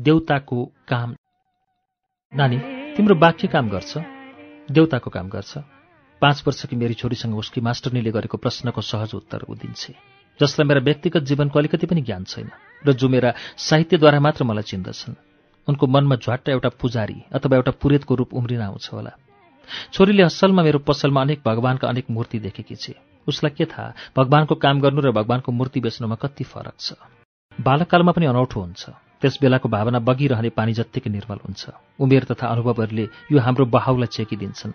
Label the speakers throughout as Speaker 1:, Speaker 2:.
Speaker 1: देउताको काम। नानी तिम्रो बाक्य काम गर्छ? देउताको काम गर्छ। पाँच वर्षकी मेरी छोरीसँग उसकी मास्टरनीले गरेको प्रश्नको सहज उत्तर ऊ दिन्छे। जसलाई मेरा व्यक्तिगत जीवनको अलिकति पनि ज्ञान छैन र जो मेरा साहित्यद्वारा मात्र मलाई चिन्दछन्। उनको मनमा झ्वाट्ट एउटा पुजारी अथवा एउटा पुरेतको रूप उम्रिन आउँछ होला। छोरीले असलमा मेरो पसलमा अनेक भगवानका अनेक मूर्ति देखेकी छे। उसलाई के थाहा? भगवानको काम गर्नु र भगवानको मूर्ति बेच्नुमा कति फरक छ? बालककालमा पनि अनौठो हुन्छ। त्यस बेलाको भावना बगिरहने पानी जत्तिकै निर्मल हुन्छ। उमेर तथा अनुभवहरूले यो हाम्रो बहाउलाई चेकिदिन्छन्।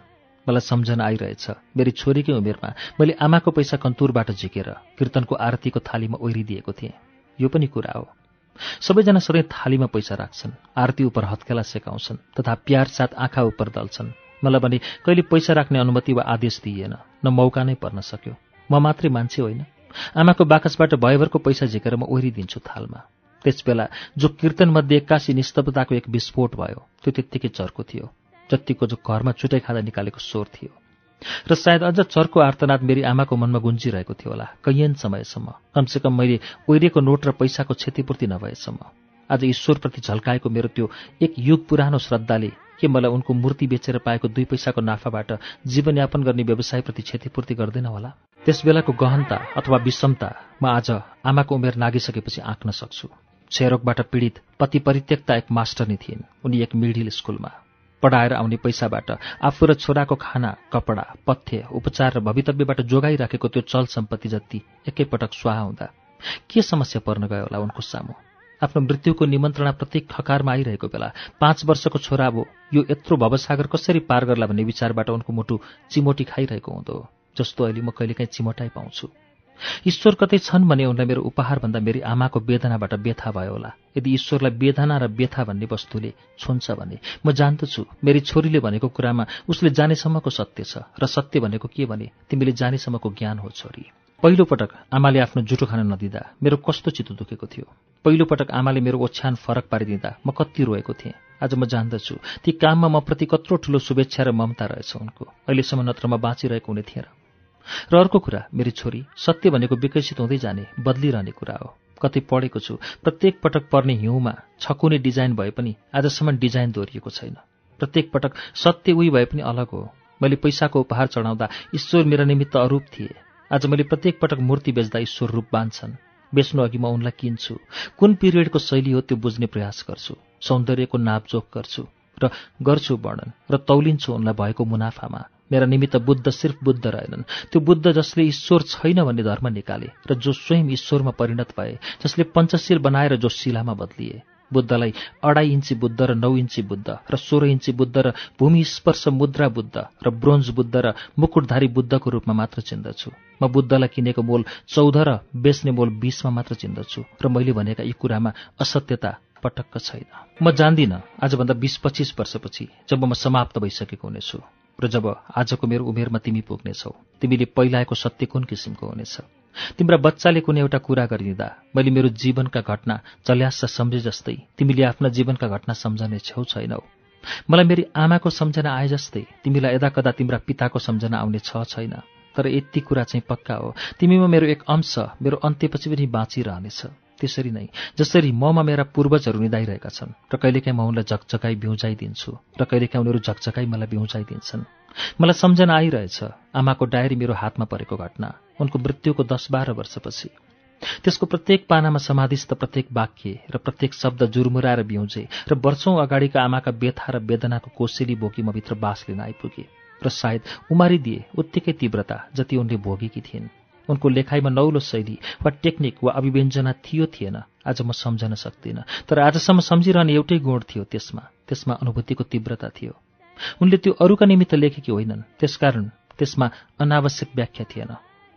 Speaker 1: मलाई सम्झना आइरहेछ। मेरी छोरीकै उमेरमा मैले आमाको पैसा कन्तुरबाट झिकेर कीर्तनको आरतीको थालीमा ओहिरिदिएको थिएँ। यो पनि कुरा हो। सबैजना सधैँ थालीमा पैसा राख्छन्। आरती उप हत्केला सेकाउँछन् तथा प्यार साथ आँखा उप दल्छन्। मलाई भने कहिले पैसा राख्ने अनुमति वा आदेश दिइएन। न मौका नै पर्न सक्यो। म मात्रै मान्छे होइन। आमाको बाकसबाट भयभरको पैसा झिकेर म ओहिरिदिन्छु थालमा। त्यसबेला जो कीर्तनमध्ये एक्कासी निस्तब्धताको एक विस्फोट भयो त्यो त्यत्तिकै चर्को थियो जत्तिको जो घरमा चुटाइ खाँदा निकालेको स्वर थियो। र सायद अझ चर्को आर्तनाद मेरी आमाको मनमा गुन्जिरहेको थियो होला कैयन समयसम्म। कमसेकम मैले ओहिरिएको नोट र पैसाको क्षतिपूर्ति नभएसम्म। आज ईश्वरप्रति झल्काएको मेरो त्यो एक युग पुरानो श्रद्धाले के मलाई उनको मूर्ति बेचेर पाएको दुई पैसाको नाफाबाट जीवनयापन गर्ने व्यवसायप्रति क्षतिपूर्ति गर्दैन होला? त्यस बेलाको गहनता अथवा विषमता म आज आमाको उमेर नागिसकेपछि आँक्न सक्छु। क्षयरोगबाट पीडित पति परित्यक्ता एक मास्टर नै थिइन्। उनी एक मिडिल स्कुलमा पढाएर आउने पैसाबाट आफू र छोराको खाना कपडा पथ्य उपचार र भवितव्यबाट जोगाइराखेको त्यो चल सम्पत्ति जति एकैपटक स्वाहा हुँदा के समस्या पर्न गयो होला उनको सामु? आफ्नो मृत्युको निमन्त्रणा प्रत्येक खकारमा आइरहेको बेला पाँच वर्षको छोरा अब यो यत्रो भवसागर कसरी पार गर्ला भन्ने विचारबाट उनको मुटु चिमोटी खाइरहेको हुँदो जस्तो अहिले म कहिलेकाहीँ चिमोटाइ पाउँछु। ईश्वर कतै छन् भने उनलाई मेरो उपहारभन्दा मेरी आमाको वेदनाबाट व्यथा भयो होला। यदि ईश्वरलाई वेदना र व्यथा भन्ने वस्तुले छुन्छ भने म जान्दछु। मेरी छोरीले भनेको कुरामा उसले जानेसम्मको सत्य छ र सत्य भनेको के भने तिमीले जानेसम्मको ज्ञान हो छोरी। पहिलो पटक आमाले आफ्नो जुठो खान नदिँदा मेरो कस्तो चित्त दुखेको थियो। पहिलो पटक आमाले मेरो ओछ्यान फरक पारिदिँदा म कति रोएको थिएँ। आज म जान्दछु। ती काममा म प्रति कत्रो ठुलो शुभेच्छा र ममता रहेछ उनको। अहिलेसम्म नत्र म बाँचिरहेको हुने थिएँ र अर्को कुरा मेरी छोरी सत्य भनेको विकसित हुँदै जाने बदलिरहने कुरा हो। कतै पढेको छु। प्रत्येक पटक पर्ने हिउँमा छकुने डिजाइन भए पनि आजसम्म डिजाइन दोहोरिएको छैन। प्रत्येक पटक सत्य उही भए पनि अलग हो। मैले पैसाको उपहार चढाउँदा ईश्वर मेरा निमित्त अरूप थिए। आज मैले प्रत्येक पटक मूर्ति बेच्दा ईश्वर रूप बान्छन् बेच्नु अघि म उनलाई किन्छु। कुन पिरियडको शैली हो त्यो बुझ्ने प्रयास गर्छु। सौन्दर्यको नापजोक गर्छु। र गर्छु वर्णन। र तौलिन्छु उनलाई भएको मुनाफामा। मेरा निमित्त बुद्ध सिर्फ बुद्ध रहेनन्। त्यो बुद्ध जसले ईश्वर छैन भन्ने धर्म निकाले र जो स्वयं ईश्वरमा परिणत भए जसले पञ्चशील बनाएर जो शिलामा बदलिए। बुद्धलाई अढाई इन्ची बुद्ध र नौ इन्ची बुद्ध र सोह्र इन्ची बुद्ध र भूमि स्पर्श मुद्रा बुद्ध र ब्रोन्ज बुद्ध र मुकुटधारी बुद्धको रूपमा मात्र चिन्दछु। म बुद्धलाई किनेको मोल चौध र बेच्ने मोल बिसमा मात्र चिन्दछु र मैले भनेका यी कुरामा असत्यता पटक्क छैन। म जान्दिनँ आजभन्दा बिस पच्चिस वर्षपछि जब म समाप्त भइसकेको हुनेछु। र जब आजको मेरो उमेरमा तिमी पुग्नेछौ तिमीले पहिलाएको सत्य कुन किसिमको हुनेछ? तिम्रा बच्चाले कुनै एउटा कुरा गरिदिँदा मैले मेरो जीवनका घटना चल्यास सम्झे जस्तै तिमीले आफ्ना जीवनका घटना सम्झने छेउ छैनौ। मलाई मेरी आमाको सम्झना आए जस्तै तिमीलाई यदा कदा तिम्रा पिताको सम्झना आउने छ छैन। तर यति कुरा चाहिँ पक्का हो। तिमीमा मेरो एक अंश मेरो अन्त्यपछि पनि बाँचिरहनेछ। त्यसरी नै जसरी ममा मेरा पूर्वजहरू निधाइरहेका छन् र कहिलेकाहीँ म उनलाई झकझकाई बिउजाइदिन्छु र कहिलेकाहीँ उनीहरू झकझकाई मलाई बिउजाइदिन्छन् मलाई सम्झना आइरहेछ आमाको डायरी मेरो हातमा परेको घटना उनको मृत्युको दस बाह्र वर्षपछि। त्यसको प्रत्येक पानामा समाधिस्थ प्रत्येक वाक्य र प्रत्येक शब्द जुरमुराएर बिउजे र वर्षौं अगाडिका आमाका व्यथा र वेदनाको कोसेली बोकी म भित्र बास लिन आइपुगे र सायद उमारिदिए उत्तिकै तीव्रता जति उनले भोगेकी थिइन्। उनको लेखाइमा नौलो शैली वा टेक्निक वा अभिव्यञ्जना थियो थिएन। आज म सम्झन सक्दिनँ। तर आजसम्म सम्झिरहने एउटै गुण थियो त्यसमा। त्यसमा अनुभूतिको तीव्रता थियो। उनले त्यो अरूका निमित्त लेखेकी होइनन्। त्यसकारण त्यसमा अनावश्यक व्याख्या थिएन।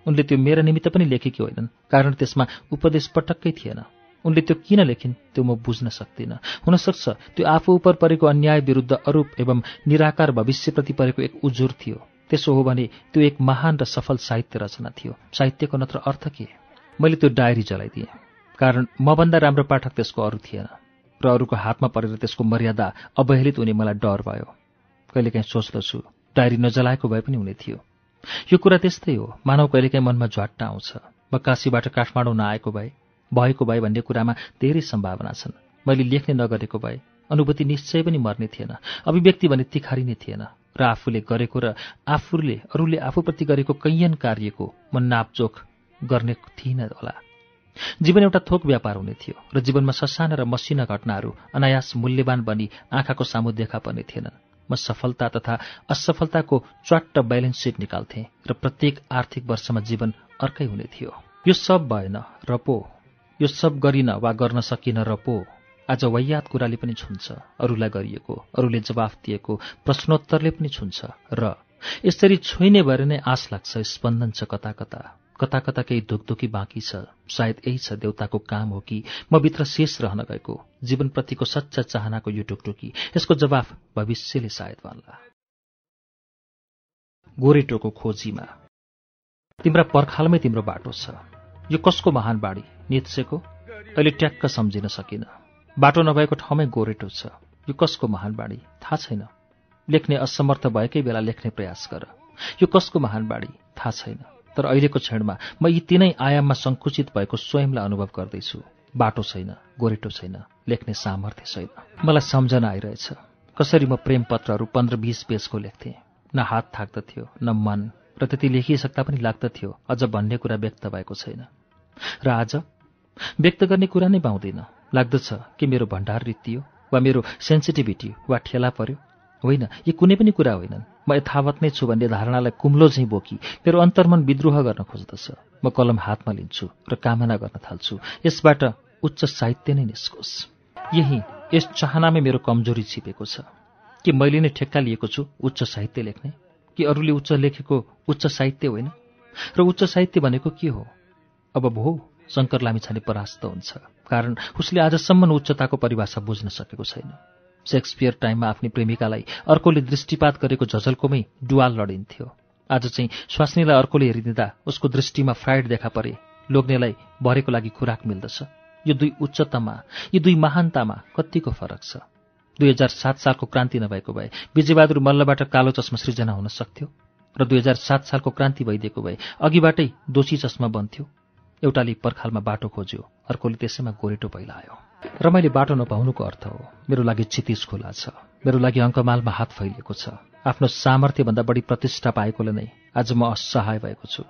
Speaker 1: उनले त्यो मेरा निमित्त पनि लेखेकी होइनन् कारण त्यसमा उपदेश पटक्कै थिएन। उनले त्यो किन लेखिन् त्यो म बुझ्न सक्दिनँ। हुनसक्छ त्यो आफू उप परेको अन्याय विरुद्ध अरूप एवं निराकार भविष्यप्रति परेको एक उजुर थियो। त्यसो हो भने त्यो एक महान र सफल साहित्य रचना थियो। साहित्यको नत्र अर्थ के? मैले त्यो डायरी जलाइदिएँ। कारण मभन्दा राम्रो पाठक त्यसको अरू थिएन र अरूको हातमा परेर त्यसको मर्यादा अवहेलित हुने मलाई डर भयो। कहिलेकाहीँ सोच्दछु डायरी नजलाएको भए पनि हुने थियो। यो कुरा त्यस्तै हो। मानव कहिलेकाहीँ मनमा झ्वाट्टा आउँछ। म काशीबाट काठमाडौँ नआएको भए भएको भए भन्ने कुरामा धेरै सम्भावना छन्। मैले लेख्ने नगरेको भए अनुभूति निश्चय पनि मर्ने थिएन। अभिव्यक्ति भने तिखारी नै थिएन। र आफूले गरेको र आफूले अरूले आफूप्रति गरेको कैयन कार्यको म नापचोक गर्ने थिइनँ होला। जीवन एउटा थोक व्यापार हुने थियो र जीवनमा ससाना र मसिना घटनाहरू अनायास मूल्यवान बनी आँखाको सामु देखा पर्ने थिएनन्। म सफलता तथा असफलताको च्वाट्ट ब्यालेन्स सिट निकाल्थेँ र प्रत्येक आर्थिक वर्षमा जीवन अर्कै हुने थियो। यो सब भएन र पो यो सब गरिन वा गर्न सकिन र पो आज वैयात कुराले पनि छुन्छ अरूलाई गरिएको अरूले जवाफ दिएको प्रश्नोत्तरले पनि छुन्छ। र यसरी छोइने भएर नै आश लाग्छ स्पन्दन छ कता कता कता कता केही धुकधुकी बाँकी छ। सायद यही छ देउताको काम हो कि म भित्र शेष रहन गएको जीवनप्रतिको सच्चा चाहनाको यो टुकटुकी। यसको जवाफ भविष्यले सायद भन्ला। गोरेटोको खोजीमा। तिम्रा पर्खालमै तिम्रो बाटो छ। यो कसको महान बाढी? नित्सेको? अहिले ट्याक्क सम्झिन सकिन। बाटो नभएको ठाउँमै गोरेटो छ। यो कसको महान बाढी थाहा छैन। लेख्ने असमर्थ भएकै बेला लेख्ने प्रयास गर। यो कसको महान बाढी थाहा छैन। तर अहिलेको क्षणमा म यी तिनै आयाममा सङ्कुचित भएको स्वयंलाई अनुभव गर्दैछु। बाटो छैन गोरेटो छैन लेख्ने सामर्थ्य छैन। मलाई सम्झना आइरहेछ। कसरी म प्रेम पत्रहरू पन्ध्र बिस पेजको लेख्थेँ? न हात थाक्दथ्यो न मन। र त्यति लेखिसक्दा पनि लाग्दथ्यो अझ भन्ने कुरा व्यक्त भएको छैन। र आज व्यक्त गर्ने कुरा नै पाउँदिन। लाग्दछ कि मेरो भण्डार रित्तियो वा मेरो सेन्सिटिभिटी वा ठेला पर्यो। होइन यी कुनै पनि कुरा होइनन्। म यथावत नै छु भन्ने धारणालाई कुम्लो चाहिँ बोकी मेरो अन्तर्मन विद्रोह गर्न खोज्दछ। म कलम हातमा लिन्छु र कामना गर्न थाल्छु। यसबाट उच्च साहित्य नै निस्कोस्। यही यस चाहनामै मेरो कमजोरी छिपेको छ। कि मैले नै ठेक्का लिएको छु उच्च साहित्य लेख्ने? कि अरूले उच्च लेखेको उच्च साहित्य होइन? र उच्च साहित्य भनेको के हो? अब भो शङ्कर लामिछाने परास्त हुन्छ। कारण उसले आजसम्म उच्चताको परिभाषा बुझ्न सकेको छैन। सेक्सपियर टाइममा आफ्नी प्रेमिकालाई अर्कोले दृष्टिपात गरेको झझल्कोमै डुवाल लडिन्थ्यो। आज चाहिँ स्वास्नीलाई अर्कोले हेरिदिँदा उसको दृष्टिमा फ्राइड देखा परे। लोग्नेलाई भरेको लागि खुराक मिल्दछ। यो दुई उच्चतामा यी दुई महानतामा कतिको फरक छ? दुई हजार सात सालको क्रान्ति नभएको भए विजयबहादुर मल्लबाट कालो चस्मा सृजना हुन सक्थ्यो? र दुई हजार सात सालको क्रान्ति भइदिएको भए अघिबाटै दोषी चस्मा बन्थ्यो? एउटाले पर्खालमा बाटो खोज्यो। अर्कोले त्यसैमा गोरेटो पहिलायो र मैले बाटो नपाउनुको अर्थ हो मेरो लागि चितिस खुला छ। मेरो लागि अङ्कमालमा हात फैलिएको छ। आफ्नो सामर्थ्यभन्दा बढी प्रतिष्ठा पाएकोले नै आज म असहाय भएको छु।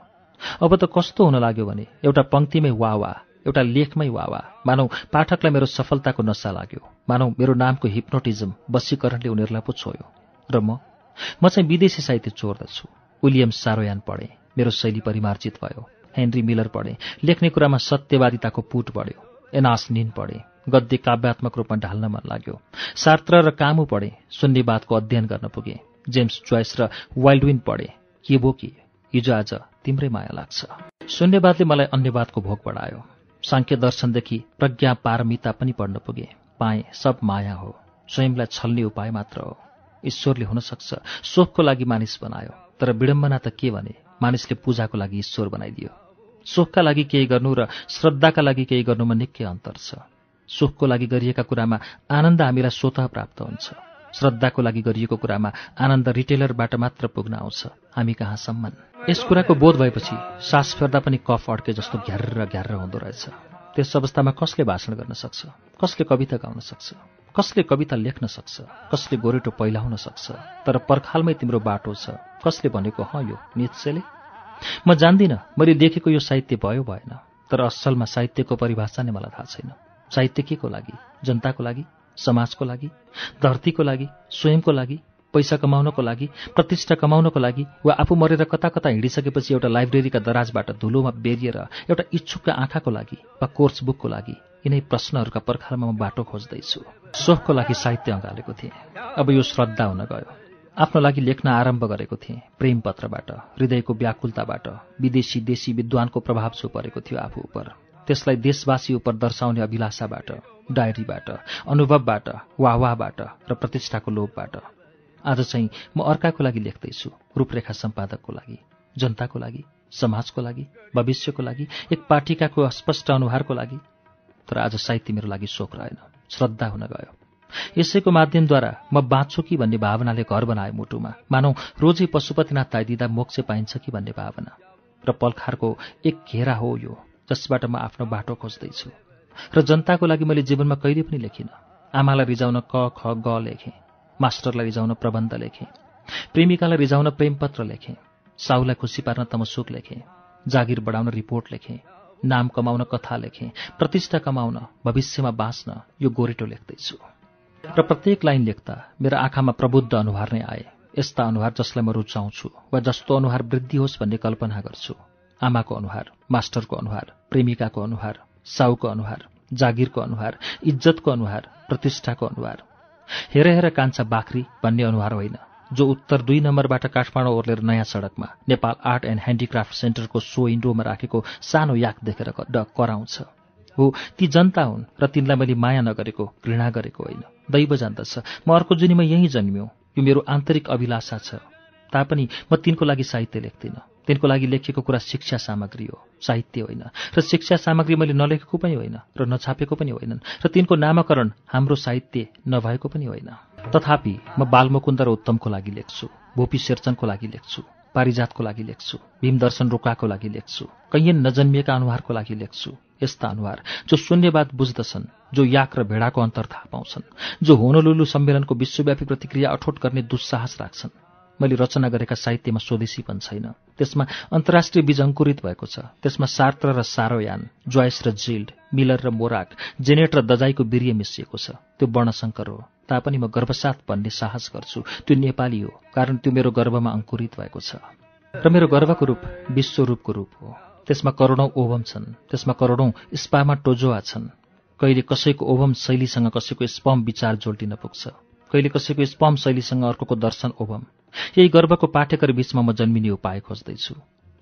Speaker 1: अब त कस्तो हुन लाग्यो भने एउटा पङ्क्तिमै वा वा एउटा लेखमै वा वा मानौ पाठकलाई मेरो सफलताको नसा लाग्यो। मानौ मेरो नामको हिप्नोटिजम वशीकरणले उनीहरूलाई पो छोयो। र म म चाहिँ विदेशी साहित्य चोर्दछु। विलियम सारोयान पढेँ। मेरो शैली परिमार्जित भयो। हेनरी मिलर पढे। लेख्ने कुरामा सत्यवादिताको पुट बढ्यो। एनास निन पढे। गद्य काव्यात्मक रूपमा ढाल्न मन लाग्यो। सार्त्र र कामु पढे। शून्यवादको अध्ययन गर्न पुगे। जेम्स च्वाइस र वाइल्डविन पढे। के भो कि? हिजो आज तिम्रै माया लाग्छ। शून्यवादले मलाई अन्यवादको भोग बढायो। साङ्ख्य दर्शनदेखि प्रज्ञा पारमिता पनि पढ्न पुगे। पाएँ सब माया हो। स्वयंलाई छल्ने उपाय मात्र हो। ईश्वरले हुन सक्छ शोकको लागि मानिस बनायो। तर विडम्बना त के भने? मानिसले पूजाको लागि ईश्वर बनाइदियो। सुखका लागि केही गर्नु र श्रद्धाका लागि केही गर्नुमा निकै अन्तर छ। सुखको लागि गरिएका कुरामा आनन्द हामीलाई स्वतः प्राप्त हुन्छ। श्रद्धाको लागि गरिएको कुरामा आनन्द रिटेलरबाट मात्र पुग्न आउँछ। हामी कहाँसम्म यस कुराको बोध भएपछि सास फेर्दा पनि कफ अड्के जस्तो घ्यार घ्यार हुँदो रहेछ। त्यस अवस्थामा कसले भाषण गर्न सक्छ? कसले कविता गाउन सक्छ? कसले कविता लेख्न सक्छ? कसले गोरेटो पहिलाउन सक्छ? तर पर्खालमै तिम्रो बाटो छ। कसले भनेको हँ यो निश्चयले म जान्दिनँ मैले देखेको यो साहित्य भयो भएन। तर असलमा साहित्यको परिभाषा नै मलाई थाहा छैन। साहित्य के को लागि? जनताको लागि? समाजको लागि? धरतीको लागि? स्वयंको लागि? पैसा कमाउनको लागि? प्रतिष्ठा कमाउनको लागि? वा आफू मरेर कता कता हिँडिसकेपछि एउटा लाइब्रेरीका दराजबाट धुलोमा बेरिएर एउटा इच्छुकका आँखाको लागि वा कोर्स बुकको लागि यिनै प्रश्नहरूका पर्खालमा म बाटो खोज्दैछु। सोखको लागि साहित्य अँगालेको थिएँ। अब यो श्रद्धा हुन गयो। आफ्नो लागि लेख्न आरम्भ गरेको थिएँ। प्रेम पत्रबाट हृदयको व्याकुलताबाट विदेशी देशी विद्वानको प्रभाव छो परेको थियो आफू उप त्यसलाई देशवासी उप दर्शाउने अभिलाषाबाट डायरीबाट अनुभवबाट वाहवाहबाट र प्रतिष्ठाको लोभबाट। आज चाहिँ म अर्काको लागि लेख्दैछु रूपरेखा सम्पादकको लागि जनताको लागि समाजको लागि भविष्यको लागि एक पाठिकाको अस्पष्ट अनुहारको लागि। तर आज साहित्य मेरो लागि शोक रहेन श्रद्धा हुन गयो। यसैको माध्यमद्वारा म बाँच्छु कि भन्ने भावनाले घर बनाए मुटुमा। मानौ रोजै पशुपतिनाथ ताइदिँदा मोक्ष पाइन्छ कि भन्ने भावना। र पलखारको एक घेरा हो यो जसबाट म आफ्नो बाटो खोज्दैछु। र जनताको लागि मैले जीवनमा कहिले पनि लेखिनँ। आमालाई रिजाउन क ख ग लेखेँ। मास्टरलाई रिजाउन प्रबन्ध लेखेँ। प्रेमिकालाई रिजाउन प्रेमपत्र लेखेँ। साहुलाई खुसी पार्न तमसुक लेखेँ। जागिर बढाउन रिपोर्ट लेखेँ। नाम कमाउन कथा लेखेँ। प्रतिष्ठा कमाउन भविष्यमा बाँच्न यो गोरेटो लेख्दैछु। र प्रत्येक लाइन लेख्दा मेरो आँखामा प्रबुद्ध अनुहार नै आए। यस्ता अनुहार जसलाई म रुचाउँछु वा जस्तो अनुहार वृद्धि होस् भन्ने कल्पना गर्छु। आमाको अनुहार मास्टरको अनुहार प्रेमिकाको अनुहार साउको अनुहार जागिरको अनुहार इज्जतको अनुहार प्रतिष्ठाको अनुहार। हेर हेर कान्छा बाख्री भन्ने अनुहार होइन जो उत्तर दुई नम्बरबाट काठमाडौँ ओर्लेर नयाँ सडकमा नेपाल आर्ट एन्ड ह्यान्डिक्राफ्ट सेन्टरको सो इन्डोमा राखेको सानो याक देखेर कराउँछ। हो ती जनता हुन् र तिनलाई मैले माया नगरेको घृणा गरेको होइन। दैव जान्दछ। म अर्को जुनीमा यहीँ जन्मियो। यो मेरो आन्तरिक अभिलाषा छ। तापनि म तिनको लागि साहित्य लेख्दिनँ। तिनको लागि लेखिएको कुरा शिक्षा सामग्री हो। साहित्य होइन। र शिक्षा सामग्री मैले नलेखेको पनि होइन र नछापेको पनि होइनन्। र तिनको नामाकरण हाम्रो साहित्य नभएको पनि होइन। तथापि म बालमुकुन्द र उत्तमको लागि लेख्छु। भोपी शेरचनको लागि लेख्छु। पारिजातको लागि लेख्छु। भीमदर्शन रोकाको लागि लेख्छु। कैयन नजन्मिएका अनुहारको लागि लेख्छु। यस्ता अनुहार जो शून्यवाद बुझ्दछन् जो याक र भेडाको अन्तर थाहा पाउँछन् जो होनोलुलु सम्मेलनको विश्वव्यापी प्रतिक्रिया अठोट गर्ने दुस्साहस राख्छन्। मैले रचना गरेका साहित्यमा स्वदेशी पनि छैन। त्यसमा अन्तर्राष्ट्रिय बीज अङ्कुरित भएको छ। त्यसमा सार्त्र र सारोयान जोइस र जिल्ड मिलर र मोराक जेनेट र दजाईको वीर्य मिसिएको छ। त्यो वर्णशङ्कर हो। तापनि म गर्भसाथ भन्ने साहस गर्छु। त्यो नेपाली हो कारण त्यो मेरो गर्भमा अङ्कुरित भएको छ। र मेरो गर्वको रूप विश्वरूपको रूप हो। त्यसमा करोडौँ ओभम छन्। त्यसमा करोडौँ स्पामा टोजोआ छन्। कहिले कसैको ओभम शैलीसँग कसैको स्पम विचार जोल्टिन पुग्छ। कहिले कसैको स्पम शैलीसँग अर्को दर्शन ओभम। यही गर्वको पाठ्यकर बीचमा म जन्मिने उपाय खोज्दैछु।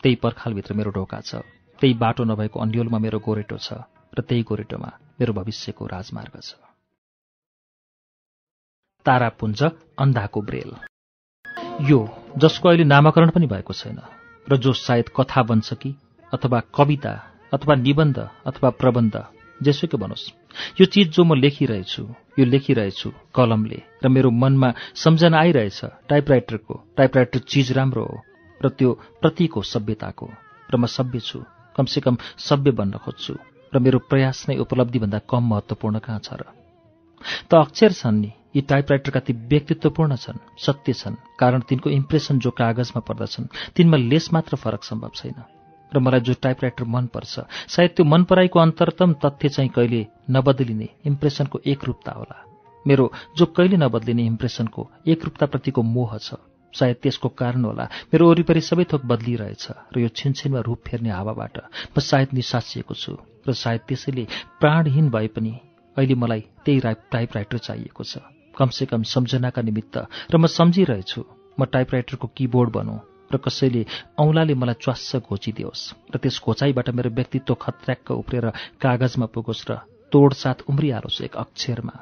Speaker 1: त्यही पर्खालभित्र मेरो ढोका छ। त्यही बाटो नभएको अन्यलमा मेरो गोरेटो छ र त्यही गोरेटोमा मेरो भविष्यको राजमार्ग छ। तारापुञ्ज अन्धाको ब्रेल। यो जसको अहिले नामाकरण पनि भएको छैन र जो सायद कथा बन्छ कि अथवा कविता अथवा निबन्ध अथवा प्रबन्ध जेसुकै बनोस्। यो चिज जो म लेखिरहेछु यो लेखिरहेछु कलमले र मेरो मनमा सम्झना आइरहेछ टाइपराइटरको टाइपराइटर चिज राम्रो हो र त्यो प्रतीक हो सभ्यताको र म सभ्य छु कमसेकम सभ्य बन्न खोज्छु र मेरो प्रयास नै उपलब्धिभन्दा कम महत्त्वपूर्ण कहाँ छ र? त अक्षर छन् नि यी टाइपराइटरका ती व्यक्तित्वपूर्ण छन् सत्य छन् कारण तिनको इम्प्रेसन जो कागजमा पर्दछन् तिनमा लेस मात्र फरक सम्भव छैन। र मलाई जो टाइपराइटर मनपर्छ। सायद त्यो मन पराईको अन्तरतम तथ्य चाहिँ कहिले नबदलिने इम्प्रेसनको एकरूपता होला। मेरो जो कहिले नबदलिने इम्प्रेसनको एकरूपताप्रतिको मोह छ। सायद त्यसको कारण होला। मेरो वरिपरि सबै थोक बदलिरहेछ र यो छिनछिनमा रूप फेर्ने हावाबाट म सायद निसासिएको छु र सायद त्यसैले प्राणहीन भए पनि अहिले मलाई त्यही टाइपराइटर चाहिएको छ। कमसेकम सम्झनाका निमित्त र म सम्झिरहेछु म टाइपराइटरको किबोर्ड बनौँ। र कसैले औँलाले मलाई च्वास्स घोचिदियोस् र त्यस घोचाइबाट मेरो व्यक्तित्व खत्र्याक्क उफ्रेर कागजमा पुगोस् र तोडसाथ उम्रिहालोस् एक अक्षरमा।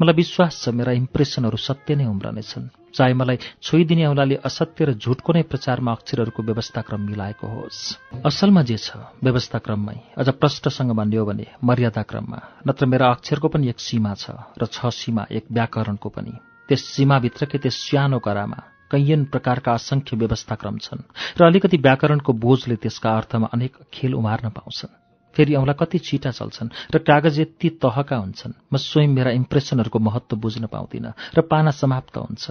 Speaker 1: मलाई विश्वास छ मेरा इम्प्रेसनहरू सत्य नै उम्रनेछन्। चाहे मलाई छोइदिने औँलाले असत्य र झुटको नै प्रचारमा अक्षरहरूको व्यवस्थाक्रम मिलाएको होस्। असलमा जे छ व्यवस्थाक्रममै। अझ प्रष्टसँग भन्यो भने मर्यादाक्रममा। नत्र मेरा अक्षरको पनि एक सीमा छ र छ सीमा एक व्याकरणको पनि। त्यस सीमाभित्रकै त्यस सानो करामा कैयन प्रकारका असङ्ख्य व्यवस्थाक्रम छन् र अलिकति व्याकरणको बोझले त्यसका अर्थमा अनेक खेल उमार्न पाउँछन्। फेरि औँला कति छिटा चल्छन् र कागज यति तहका हुन्छन्। म स्वयं मेरा इम्प्रेसनहरूको महत्व बुझ्न पाउँदिनँ र पाना समाप्त हुन्छ।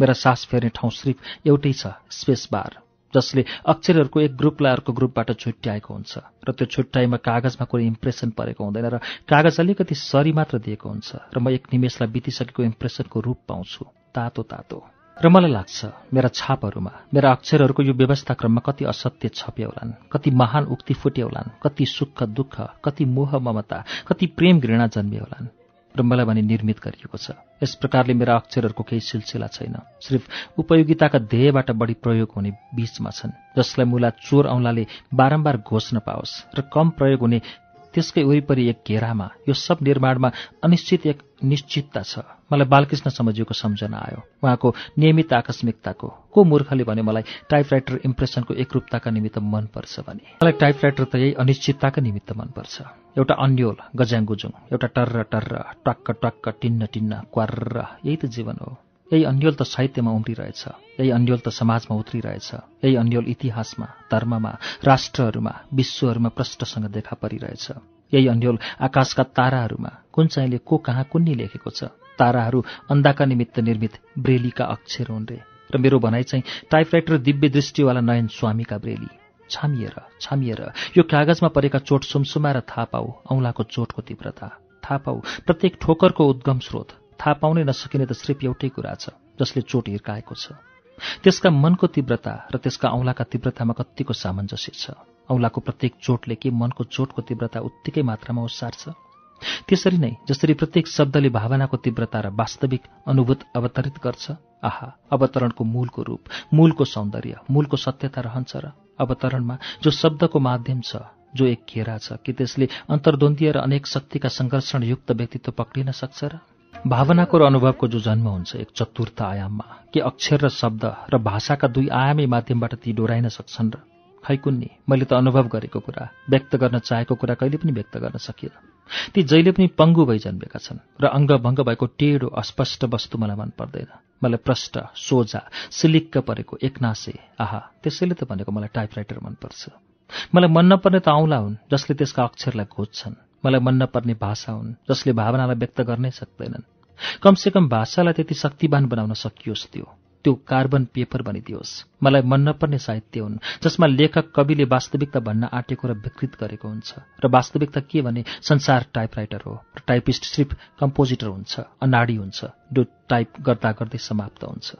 Speaker 1: मेरा सास फेर्ने ठाउँ सिर्फ एउटै छ स्पेस बार जसले अक्षरहरूको एक ग्रुपलाई अर्को ग्रुपबाट छुट्याएको हुन्छ र त्यो छुट्याइमा कागजमा कुनै इम्प्रेसन परेको हुँदैन र कागज अलिकति सरी मात्र दिएको हुन्छ र म एक निमेषलाई बितिसकेको इम्प्रेसनको रूप पाउँछु। तातो तातो। र मलाई लाग्छ मेरा छापहरूमा मेरा अक्षरहरूको यो व्यवस्थाक्रममा कति असत्य छपे होलान् कति महान उक्ति फुटे होलान् कति सुख दुःख कति मोह ममता कति प्रेम घृणा जन्मे होलान् र मलाई भने निर्मित गरिएको छ। यस प्रकारले मेरा अक्षरहरूको केही सिलसिला छैन। सिर्फ उपयोगिताका ध्येयबाट बढी प्रयोग हुने बीचमा छन् जसलाई मुला चोर औँलाले बारम्बार घोष्न पाओस् र कम प्रयोग हुने त्यसकै वरिपरि एक घेरामा यो सब निर्माणमा अनिश्चित एक निश्चितता छ। मलाई बालकृष्ण समझिएको सम्झना आयो। उहाँको नियमित आकस्मिकताको को मूर्खले भने मलाई टाइपराइटर इम्प्रेसनको एकरूपताका निमित्त मनपर्छ भने? मलाई टाइपराइटर त यही अनिश्चितताका निमित्त मनपर्छ। एउटा अन्यल गज्याङगुजुङ एउटा टर्र टर्र टक्क टक्क टिन्न टिन्न क्वार्र यही त जीवन हो। यही अन्यल त साहित्यमा उम्रिरहेछ यही अन्यल त समाजमा उत्रिरहेछ यही अन्यल इतिहासमा धर्ममा राष्ट्रहरूमा विश्वहरूमा प्रष्टसँग देखा परिरहेछ। यही अन्यल आकाशका ताराहरूमा कुन चाहिँले को कहाँ कुन्नी लेखेको छ। ताराहरू अन्धाका निमित्त निर्मित ब्रेलीका अक्षर हुन् रे। र मेरो भनाइ चाहिँ टाइपराइटर दिव्य दृष्टिवाला नयन स्वामीका ब्रेली। छामिएर छामिएर यो कागजमा परेका चोट सुमसुमाएर थाहा पाऊ औँलाको चोटको तीव्रता। थाहा पाऊ प्रत्येक ठोकरको उद्गम स्रोत। थाहा पाउनै नसकिने त सिर्फ एउटै कुरा छ जसले चोट हिर्काएको छ। त्यसका मनको तीव्रता र त्यसका औँलाका तीव्रतामा कत्तिको सामञ्जस्य छ। औँलाको प्रत्येक चोटले के मनको चोटको तीव्रता उत्तिकै मात्रामा उसार्छ त्यसरी नै जसरी प्रत्येक शब्दले भावनाको तीव्रता र वास्तविक अनुभूत अवतरित गर्छ आहा अवतरणको मूलको रूप मूलको सौन्दर्य मूलको सत्यता रहन्छ र अवतरणमा जो शब्दको माध्यम छ जो एक घेरा छ कि त्यसले अन्तर्द्वन्द्वीय र अनेक शक्तिका सङ्घर्षणयुक्त व्यक्तित्व पक्रिन सक्छ र भावनाको र अनुभवको जो जन्म हुन्छ एक चतुर्थ आयाममा के अक्षर र शब्द र भाषाका दुई आयामी माध्यमबाट ती डोराइन सक्छन् र खैकुन्नी मैले त अनुभव गरेको कुरा व्यक्त गर्न चाहेको कुरा कहिले पनि व्यक्त गर्न सकिएन। ती जहिले पनि पङ्गु भई जन्मेका छन् र अङ्गभङ्ग भएको टेढो अस्पष्ट वस्तु मलाई मन पर्दैन। मलाई प्रष्ट सोझा सिलिक्क परेको एकनासे आहा त्यसैले त भनेको मलाई टाइपराइटर मनपर्छ। मलाई मन नपर्ने त औँला हुन् जसले त्यसका अक्षरलाई खोज्छन्। मलाई मन नपर्ने भाषा हुन् जसले भावनालाई व्यक्त गर्नै सक्दैनन्। कमसेकम भाषालाई त्यति शक्तिवान बनाउन सकियोस् त्यो। त्यो कार्बन पेपर बनिदियोस्। मलाई मन नपर्ने साहित्य हुन् जसमा लेखक कविले वास्तविकता भन्न आँटेको र विकृत गरेको हुन्छ। र वास्तविकता के भने संसार टाइपराइटर हो र टाइपिस्ट सिर्फ कम्पोजिटर हुन्छ अनाडी हुन्छ जो टाइप गर्दा गर्दै समाप्त हुन्छ।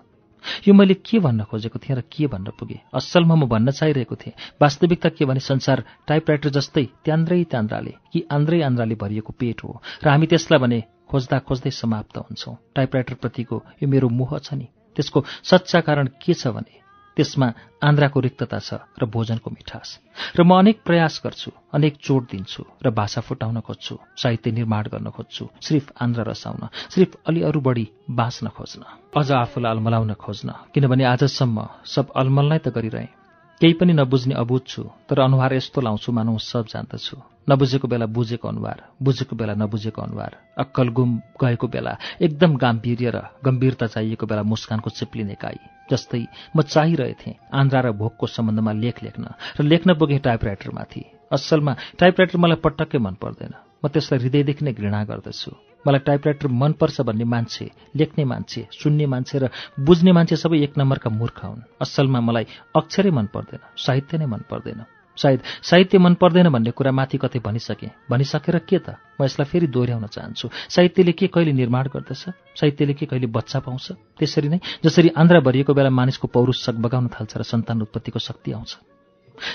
Speaker 1: यो मैले के भन्न खोजेको थिएँ र के भन्न पुगेँ? असलमा म भन्न चाहिरहेको थिएँ। वास्तविकता के भने संसार टाइपराइटर जस्तै त्यान्द्रै त्यान्द्राले कि आन्द्रै आन्द्राले भरिएको पेट हो। र हामी त्यसलाई भने खोज्दा खोज्दै समाप्त हुन्छौँ। टाइपराइटरप्रतिको यो मेरो मोह छ नि। त्यसको सच्चा कारण के छ भने त्यसमा आन्द्राको रिक्तता छ र भोजनको मिठास। र म अनेक प्रयास गर्छु अनेक चोट दिन्छु र भाषा फुटाउन खोज्छु साहित्य निर्माण गर्न खोज्छु सिर्फ आन्द्रा रसाउन सिर्फ अलि अरू बढी बाँच्न खोज्न अझ आफूलाई अलमलाउन खोज्न किनभने आजसम्म सब अलमल नै त गरिरहेँ। केही पनि नबुझ्ने अबुझ छु तर अनुहार यस्तो लाउँछु मानौ सब जान्दछु। नबुझेको बेला बुझेको अनुहार बुझेको बेला नबुझेको अनुहार अक्कल गुम गएको बेला एकदम गाम्भीर्य र गम्भीरता चाहिएको बेला मुस्कानको चिप्लिने काई जस्तै म चाहिरहेथेँ आन्द्रा र भोकको सम्बन्धमा लेख लेख्न र लेख्न पुगेँ टाइपराइटरमाथि। असलमा टाइपराइटर मलाई पटक्कै मन पर्दैन। म त्यसलाई हृदयदेखि नै घृणा गर्दछु। मलाई टाइपराइटर मनपर्छ भन्ने मान्छे लेख्ने मान्छे सुन्ने मान्छे र बुझ्ने मान्छे सबै एक नम्बरका मूर्ख हुन्। असलमा मलाई अक्षरै मन पर्दैन साहित्य नै मन पर्दैन सायद साहित्य मन पर्दैन भन्ने कुरा माथि कतै भनिसकेँ। भनिसकेर के त? म यसलाई फेरि दोहोऱ्याउन चाहन्छु। साहित्यले के कहिले निर्माण गर्दछ? साहित्यले के कहिले बच्चा पाउँछ? त्यसरी नै जसरी आन्द्रा भरिएको बेला मानिसको पौरुष सक बगाउन थाल्छ र सन्तान उत्पत्तिको शक्ति आउँछ।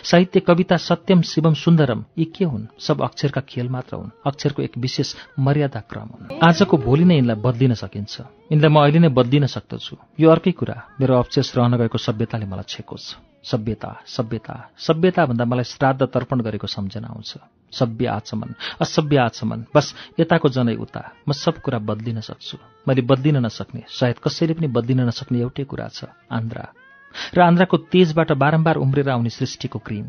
Speaker 1: साहित्य कविता सत्यम शिवम सुन्दरम यी के हुन्? सब अक्षरका खेल मात्र हुन्। अक्षरको एक विशेष मर्यादा क्रम हुन्। आजको भोलि नै यिनलाई बदलिन सकिन्छ। यिनलाई म अहिले नै बदलिन सक्दछु। यो अर्कै कुरा। मेरो अवशेष रहन गएको सभ्यताले मलाई छेकोस्। सभ्यता सभ्यता सभ्यता भन्दा मलाई श्राद्ध तर्पण गरेको सम्झना आउँछ। सभ्य आचमन असभ्य आचमन। बस यताको जनै उता। म सब कुरा बदलिन सक्छु। मैले बदलिन नसक्ने सायद कसैले पनि बदलिन नसक्ने एउटै कुरा छ। आन्द्रा। र आन्द्राको तेजबाट बारम्बार उम्रेर आउने सृष्टिको क्रिम।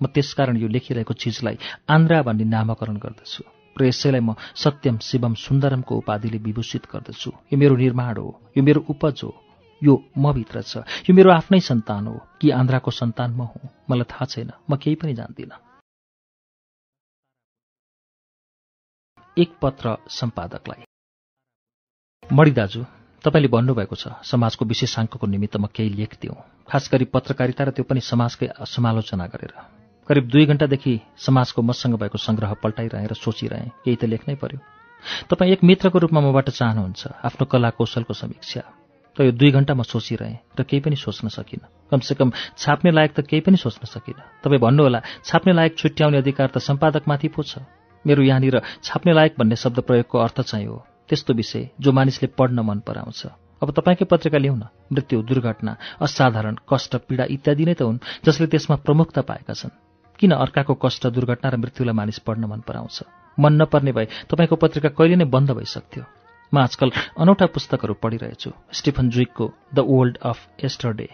Speaker 1: म त्यसकारण यो लेखिरहेको चिजलाई आन्द्रा भन्ने नामकरण गर्दछु र यसैलाई म सत्यम शिवम सुन्दरमको उपाधिले विभूषित गर्दछु। यो मेरो निर्माण हो यो मेरो उपज हो यो म भित्र छ यो मेरो आफ्नै सन्तान हो कि आन्द्राको सन्तान म हुँ मलाई थाहा छैन म केही पनि जान्दिनँ। एक पत्र सम्पादकलाई। मणि दाजु तपाईँले भन्नुभएको छ समाजको विशेषाङ्कको निमित्त म केही लेखदिउँ। खास गरी पत्रकारिता र त्यो पनि समाजकै समालोचना गरेर। करिब दुई घण्टादेखि समाजको मसँग भएको सङ्ग्रह पल्टाइरहेँ र सोचिरहेँ केही त लेख्नै पर्यो। तपाईँ एक मित्रको रूपमा मबाट चाहनुहुन्छ आफ्नो कला कौशलको समीक्षा। त यो दुई घण्टा म सोचिरहेँ र केही पनि सोच्न सकिनँ। कमसेकम छाप्ने लायक त केही पनि सोच्न सकिनँ। तपाईँ भन्नुहोला छाप्ने लायक छुट्याउने अधिकार त सम्पादकमाथि पो छ। मेरो यहाँनिर छाप्ने लायक भन्ने शब्द प्रयोगको अर्थ चाहिँ हो त्यस्तो विषय जो मानिसले पढ्न मन पराउँछ। अब तपाईँकै पत्रिका ल्याउन मृत्यु दुर्घटना असाधारण कष्ट पीडा इत्यादि नै त हुन् जसले त्यसमा प्रमुखता पाएका छन्। किन अर्काको कष्ट दुर्घटना र मृत्युलाई मानिस पढ्न मन पराउँछ? मन नपर्ने भए तपाईँको पत्रिका कहिले नै बन्द भइसक्थ्यो। म आजकल अनौठा पुस्तकहरू पढिरहेछु। स्टिफन जुइकको द वर्ल्ड अफ एस्टरडे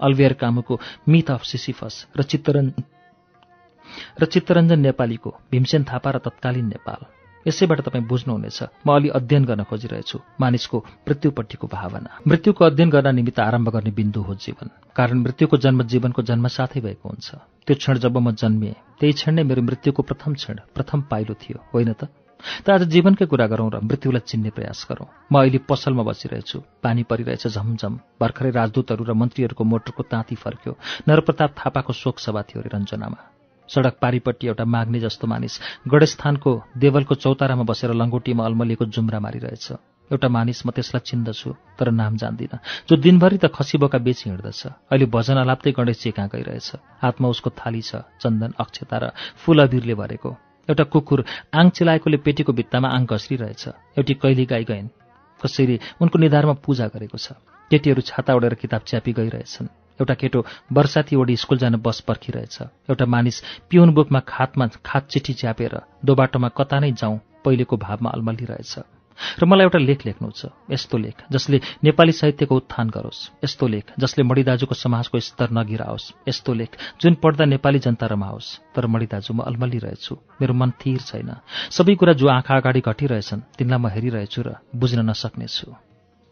Speaker 1: अल्भियर कामुको मिथ अफ सिसिफस र चित्तरञ्जन र चित्तरञ्जन नेपालीको भीमसेन थापा र तत्कालीन नेपाल। यसैबाट तपाईँ बुझ्नुहुनेछ म अलि अध्ययन गर्न खोजिरहेछु मानिसको मृत्युपट्टिको भावना। मृत्युको अध्ययन गर्न निमित्त आरम्भ गर्ने बिन्दु हो जीवन। कारण मृत्युको जन्म जीवनको जन्म साथै भएको हुन्छ। त्यो क्षण जब म जन्मिएँ त्यही क्षण नै मेरो मृत्युको प्रथम क्षण प्रथम पाइलो थियो होइन त? त आज जीवनकै कुरा गरौँ र मृत्युलाई चिन्ने प्रयास गरौँ। म अहिले पसलमा बसिरहेछु पानी परिरहेछ झमझम भर्खरै राजदूतहरू र मन्त्रीहरूको मोटरको ताँती फर्क्यो नरप्रताप थापाको शोक सभा थियो अरे रञ्जनामा। सडक पारिपट्टि एउटा माग्ने जस्तो मानिस गणेशस्थानको देवलको चौतारामा बसेर लङ्गोटीमा अल्मलिएको जुम्रा मारिरहेछ। एउटा मानिस म त्यसलाई चिन्दछु तर नाम जान्दिनँ। जो दिनभरि त खसीबोका बेची हिँड्दछ अहिले भजन अलाप्दै गणेशजी कहाँ गइरहेछ? हातमा उसको थाली छ चन्दन अक्षता र फुल अबिरले भरेको। एउटा कुकुर आङ चिलाएकोले पेटीको भित्तामा आङ घस्रिरहेछ। एउटी कैली गाई गइन् कसैले उनको निधारमा पूजा गरेको छ। केटीहरू छाता ओढेर किताब च्यापी गइरहेछन्। एउटा केटो वर्षाती ओडी स्कुल जान बस पर्खिरहेछ। एउटा मानिस पिउन बुकमा खातमा खात चिठी च्यापेर दोबाटोमा कता नै जाउँ पहिलेको भावमा अल्मलिरहेछ। र मलाई एउटा लेख लेख्नु छ यस्तो लेख जसले नेपाली साहित्यको उत्थान गरोस्। यस्तो लेख जसले मणिदाजुको समाजको स्तर नगिराओस्। यस्तो लेख जुन पढ्दा नेपाली जनता रमाओस् तर मणिदाजु म अल्मलिरहेछु। मेरो मन थिर छैन। सबै कुरा जो आँखा अगाडि घटिरहेछन् तिनलाई म हेरिरहेछु र बुझ्न नसक्नेछु।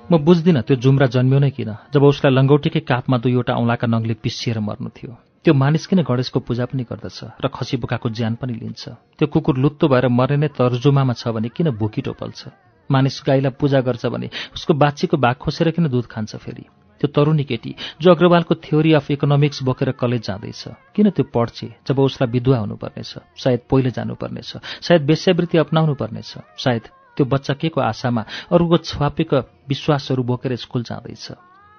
Speaker 1: म बुझ्दिनँ त्यो जुम्रा जन्मियो नै किन। जब उसलाई लङ्गौटीकै कापमा दुईवटा औँलाका नङले पिसिएर मर्नु थियो। त्यो मानिस किन गणेशको पूजा पनि गर्दछ र खसी बोकाको ज्यान पनि लिन्छ? त्यो कुकुर लुत्तो भएर मर्ने नै तर्जुमामा छ भने किन भुकी टोपल्छ? मानिस गाईलाई पूजा गर्छ भने उसको बाछीको भाग खोसेर किन दुध खान्छ फेरि? त्यो तरुणी केटी जो अग्रवालको थ्योरी अफ इकोनोमिक्स बोकेर कलेज जाँदैछ किन त्यो पढ्छे जब उसलाई विधुवा हुनुपर्नेछ? सायद पहिले जानुपर्नेछ सायद वेश्यावृत्ति अप्नाउनु पर्नेछ सायद त्यो बच्चा के को आशामा अरूको छुवापेको विश्वासहरू बोकेर स्कुल जाँदैछ।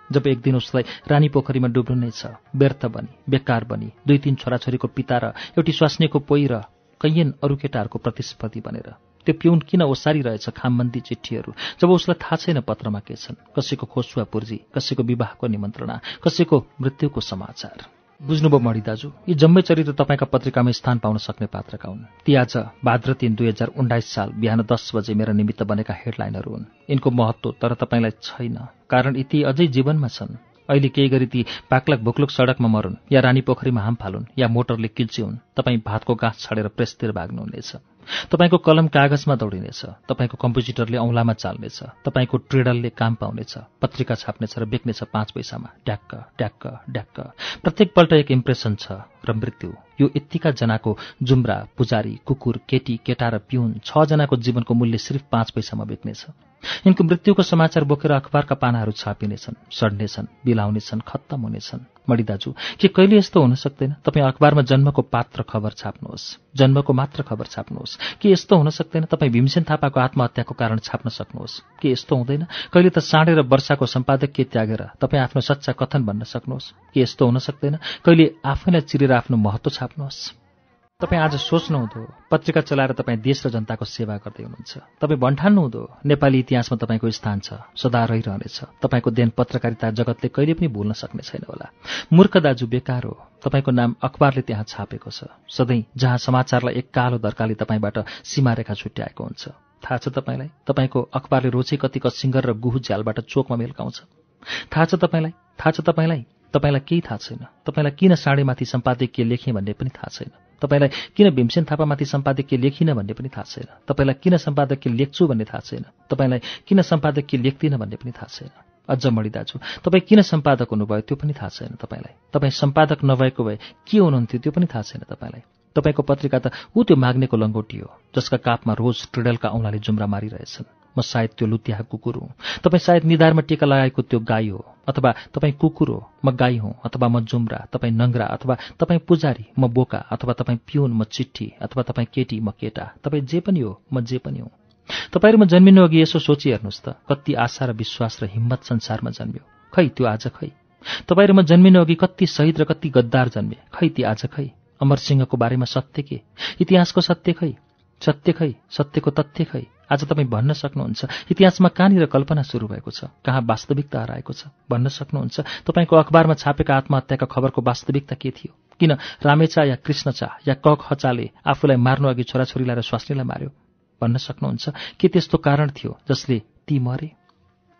Speaker 1: जब एक दिन उसलाई रानी पोखरीमा डुब्नु नै छ व्यर्थ बनी बेकार बनी दुई तीन छोराछोरीको पिता र एउटी स्वास्नीको पोइ र कैयन अरू केटाहरूको प्रतिस्पर्धी बनेर। त्यो पिउन किन ओसारिरहेछ खामबन्दी चिठीहरू जब उसलाई थाहा छैन पत्रमा के छन् कसैको खोसुवा पूर्जी कसैको विवाहको निमन्त्रणा कसैको मृत्युको समाचार। बुझ्नुभयो मणि दाजु यी जम्मै चरित्र तपाईँका पत्रिकामा स्थान पाउन सक्ने पात्रका हुन्। ती आज भाद्र तिन दुई हजार उन्नाइस साल बिहान दस बजे मेरा निमित्त बनेका हेडलाइनहरू हुन्। यिनको महत्व तर तपाईँलाई छैन कारण यी ती अझै जीवनमा छन्। अहिले केही गरी ती पाक्लक भुक्लुक सडकमा मरुन् या रानी पोखरीमा हाम फालुन् या मोटरले किल्ची हुन् तपाईँ भातको गाँस छाडेर प्रेसतिर भाग्नुहुनेछ। तपाईँको कलम कागजमा दौडिनेछ। तपाईँको कम्प्युटरले औँलामा चाल्नेछ। तपाईँको ट्रेडलले काम पाउनेछ। पत्रिका छाप्नेछ र बेच्नेछ पाँच पैसामा। ड्याक्क ड्याक्क ड्याक्क प्रत्येकपल्ट एक इम्प्रेसन छ र मृत्यु। यो यत्तिका जनाको जुम्रा पुजारी कुकुर केटी केटा र पिउन छजनाको जीवनको मूल्य सिर्फ पाँच पैसामा बेच्नेछ। यिनको मृत्युको समाचार बोकेर अखबारका पानाहरू छापिनेछन् सड्नेछन् बिलाउनेछन् खत्तम हुनेछन्। मणि दाजु के कहिले यस्तो हुन सक्दैन? तपाईँ अखबारमा जन्मको पात्र खबर छाप्नुहोस्। जन्मको मात्र खबर छाप्नुहोस्। के यस्तो हुन सक्दैन? तपाईँ भीमसेन थापाको आत्महत्याको कारण छाप्न सक्नुहोस्। के यस्तो हुँदैन? कहिले त साँडे र वर्षाको सम्पादकीय त्यागेर तपाईँ आफ्नो सच्चा कथन भन्न सक्नुहोस्? के यस्तो हुन सक्दैन? कहिले आफैलाई चिरेर आफ्नो महत्व छाप्नुहोस्? तपाईँ आज सोच्नुहुँदो पत्रिका चलाएर तपाईँ देश र जनताको सेवा गर्दै हुनुहुन्छ। तपाईँ भन्ठान्नुहुँदो नेपाली इतिहासमा तपाईँको स्थान छ सदा रहिरहनेछ। तपाईँको देन पत्रकारिता जगतले कहिले पनि भुल्न सक्ने छैन होला। मूर्ख दाजु बेकार हो। तपाईँको नाम अखबारले त्यहाँ छापेको छ। सधैँ जहाँ समाचारलाई एक कालो दर्काले तपाईँबाट सीमारेखा छुट्याएको हुन्छ। थाहा छ तपाईँलाई? तपाईँको अखबारले रोचे कतिको सिङ्गर र गुहु झ्यालबाट चोकमा मेल्काउँछ। थाहा छ तपाईँलाई? थाहा छ तपाईँलाई? तपाईँलाई केही थाहा छैन। तपाईँलाई किन साँडेमाथि सम्पादकीय लेखेँ भन्ने पनि थाहा छैन। तपाईँलाई किन भीमसेन थापामाथि सम्पादकीय लेखिन भन्ने पनि थाहा छैन। तपाईँलाई किन सम्पादकीय लेख्छु भन्ने थाहा छैन। तपाईँलाई किन सम्पादकीय लेख्दिनँ भन्ने पनि थाहा छैन। अझ मणि दाजु तपाईँ किन सम्पादक हुनुभयो त्यो पनि थाहा छैन तपाईँलाई। तपाईँ सम्पादक नभएको भए के हुनुहुन्थ्यो त्यो पनि थाहा छैन तपाईँलाई। तपाईँको पत्रिका त ऊ त्यो माग्नेको लङ्गोटी हो जसका कापमा रोज ट्रिडलका औँलाले जुम्रा मारिरहेछन्। म सायद त्यो लुत्याहा कुकुर हुँ। तपाईँ सायद निधारमा टेका लगाएको त्यो गाई हो अथवा तपाईँ कुकुर हो म गाई हुँ अथवा म जुम्रा तपाईँ नङ्ग्रा अथवा तपाईँ पुजारी म बोका अथवा तपाईँ पिउन म चिट्ठी अथवा तपाईँ केटी म केटा तपाईँ जे पनि हो म जे पनि हुँ। तपाईँहरूमा जन्मिनु अघि यसो सोची हेर्नुहोस् त कति आशा र विश्वास र हिम्मत संसारमा जन्म्यो। खै त्यो आज खै? तपाईँहरूमा जन्मिनु अघि कति शहीद र कति गद्दार जन्मे? खै ती आज खै? अमरसिंहको बारेमा सत्य के? इतिहासको सत्य खै? सत्य खै? सत्यको तथ्य खै? आज तपाईँ भन्न सक्नुहुन्छ। इतिहासमा कहाँनिर कल्पना सुरु भएको छ? कहाँ वास्तविकता हराएको छ? भन्न सक्नुहुन्छ। तपाईँको अखबारमा छापेका आत्महत्याका खबरको वास्तविकता के थियो? किन रामेचा या कृष्णचा या कक हचाले आफूलाई मार्नु अघि छोराछोरीलाई र स्वास्नीलाई मार्यो? भन्न सक्नुहुन्छ। के त्यस्तो कारण थियो जसले ती मरे?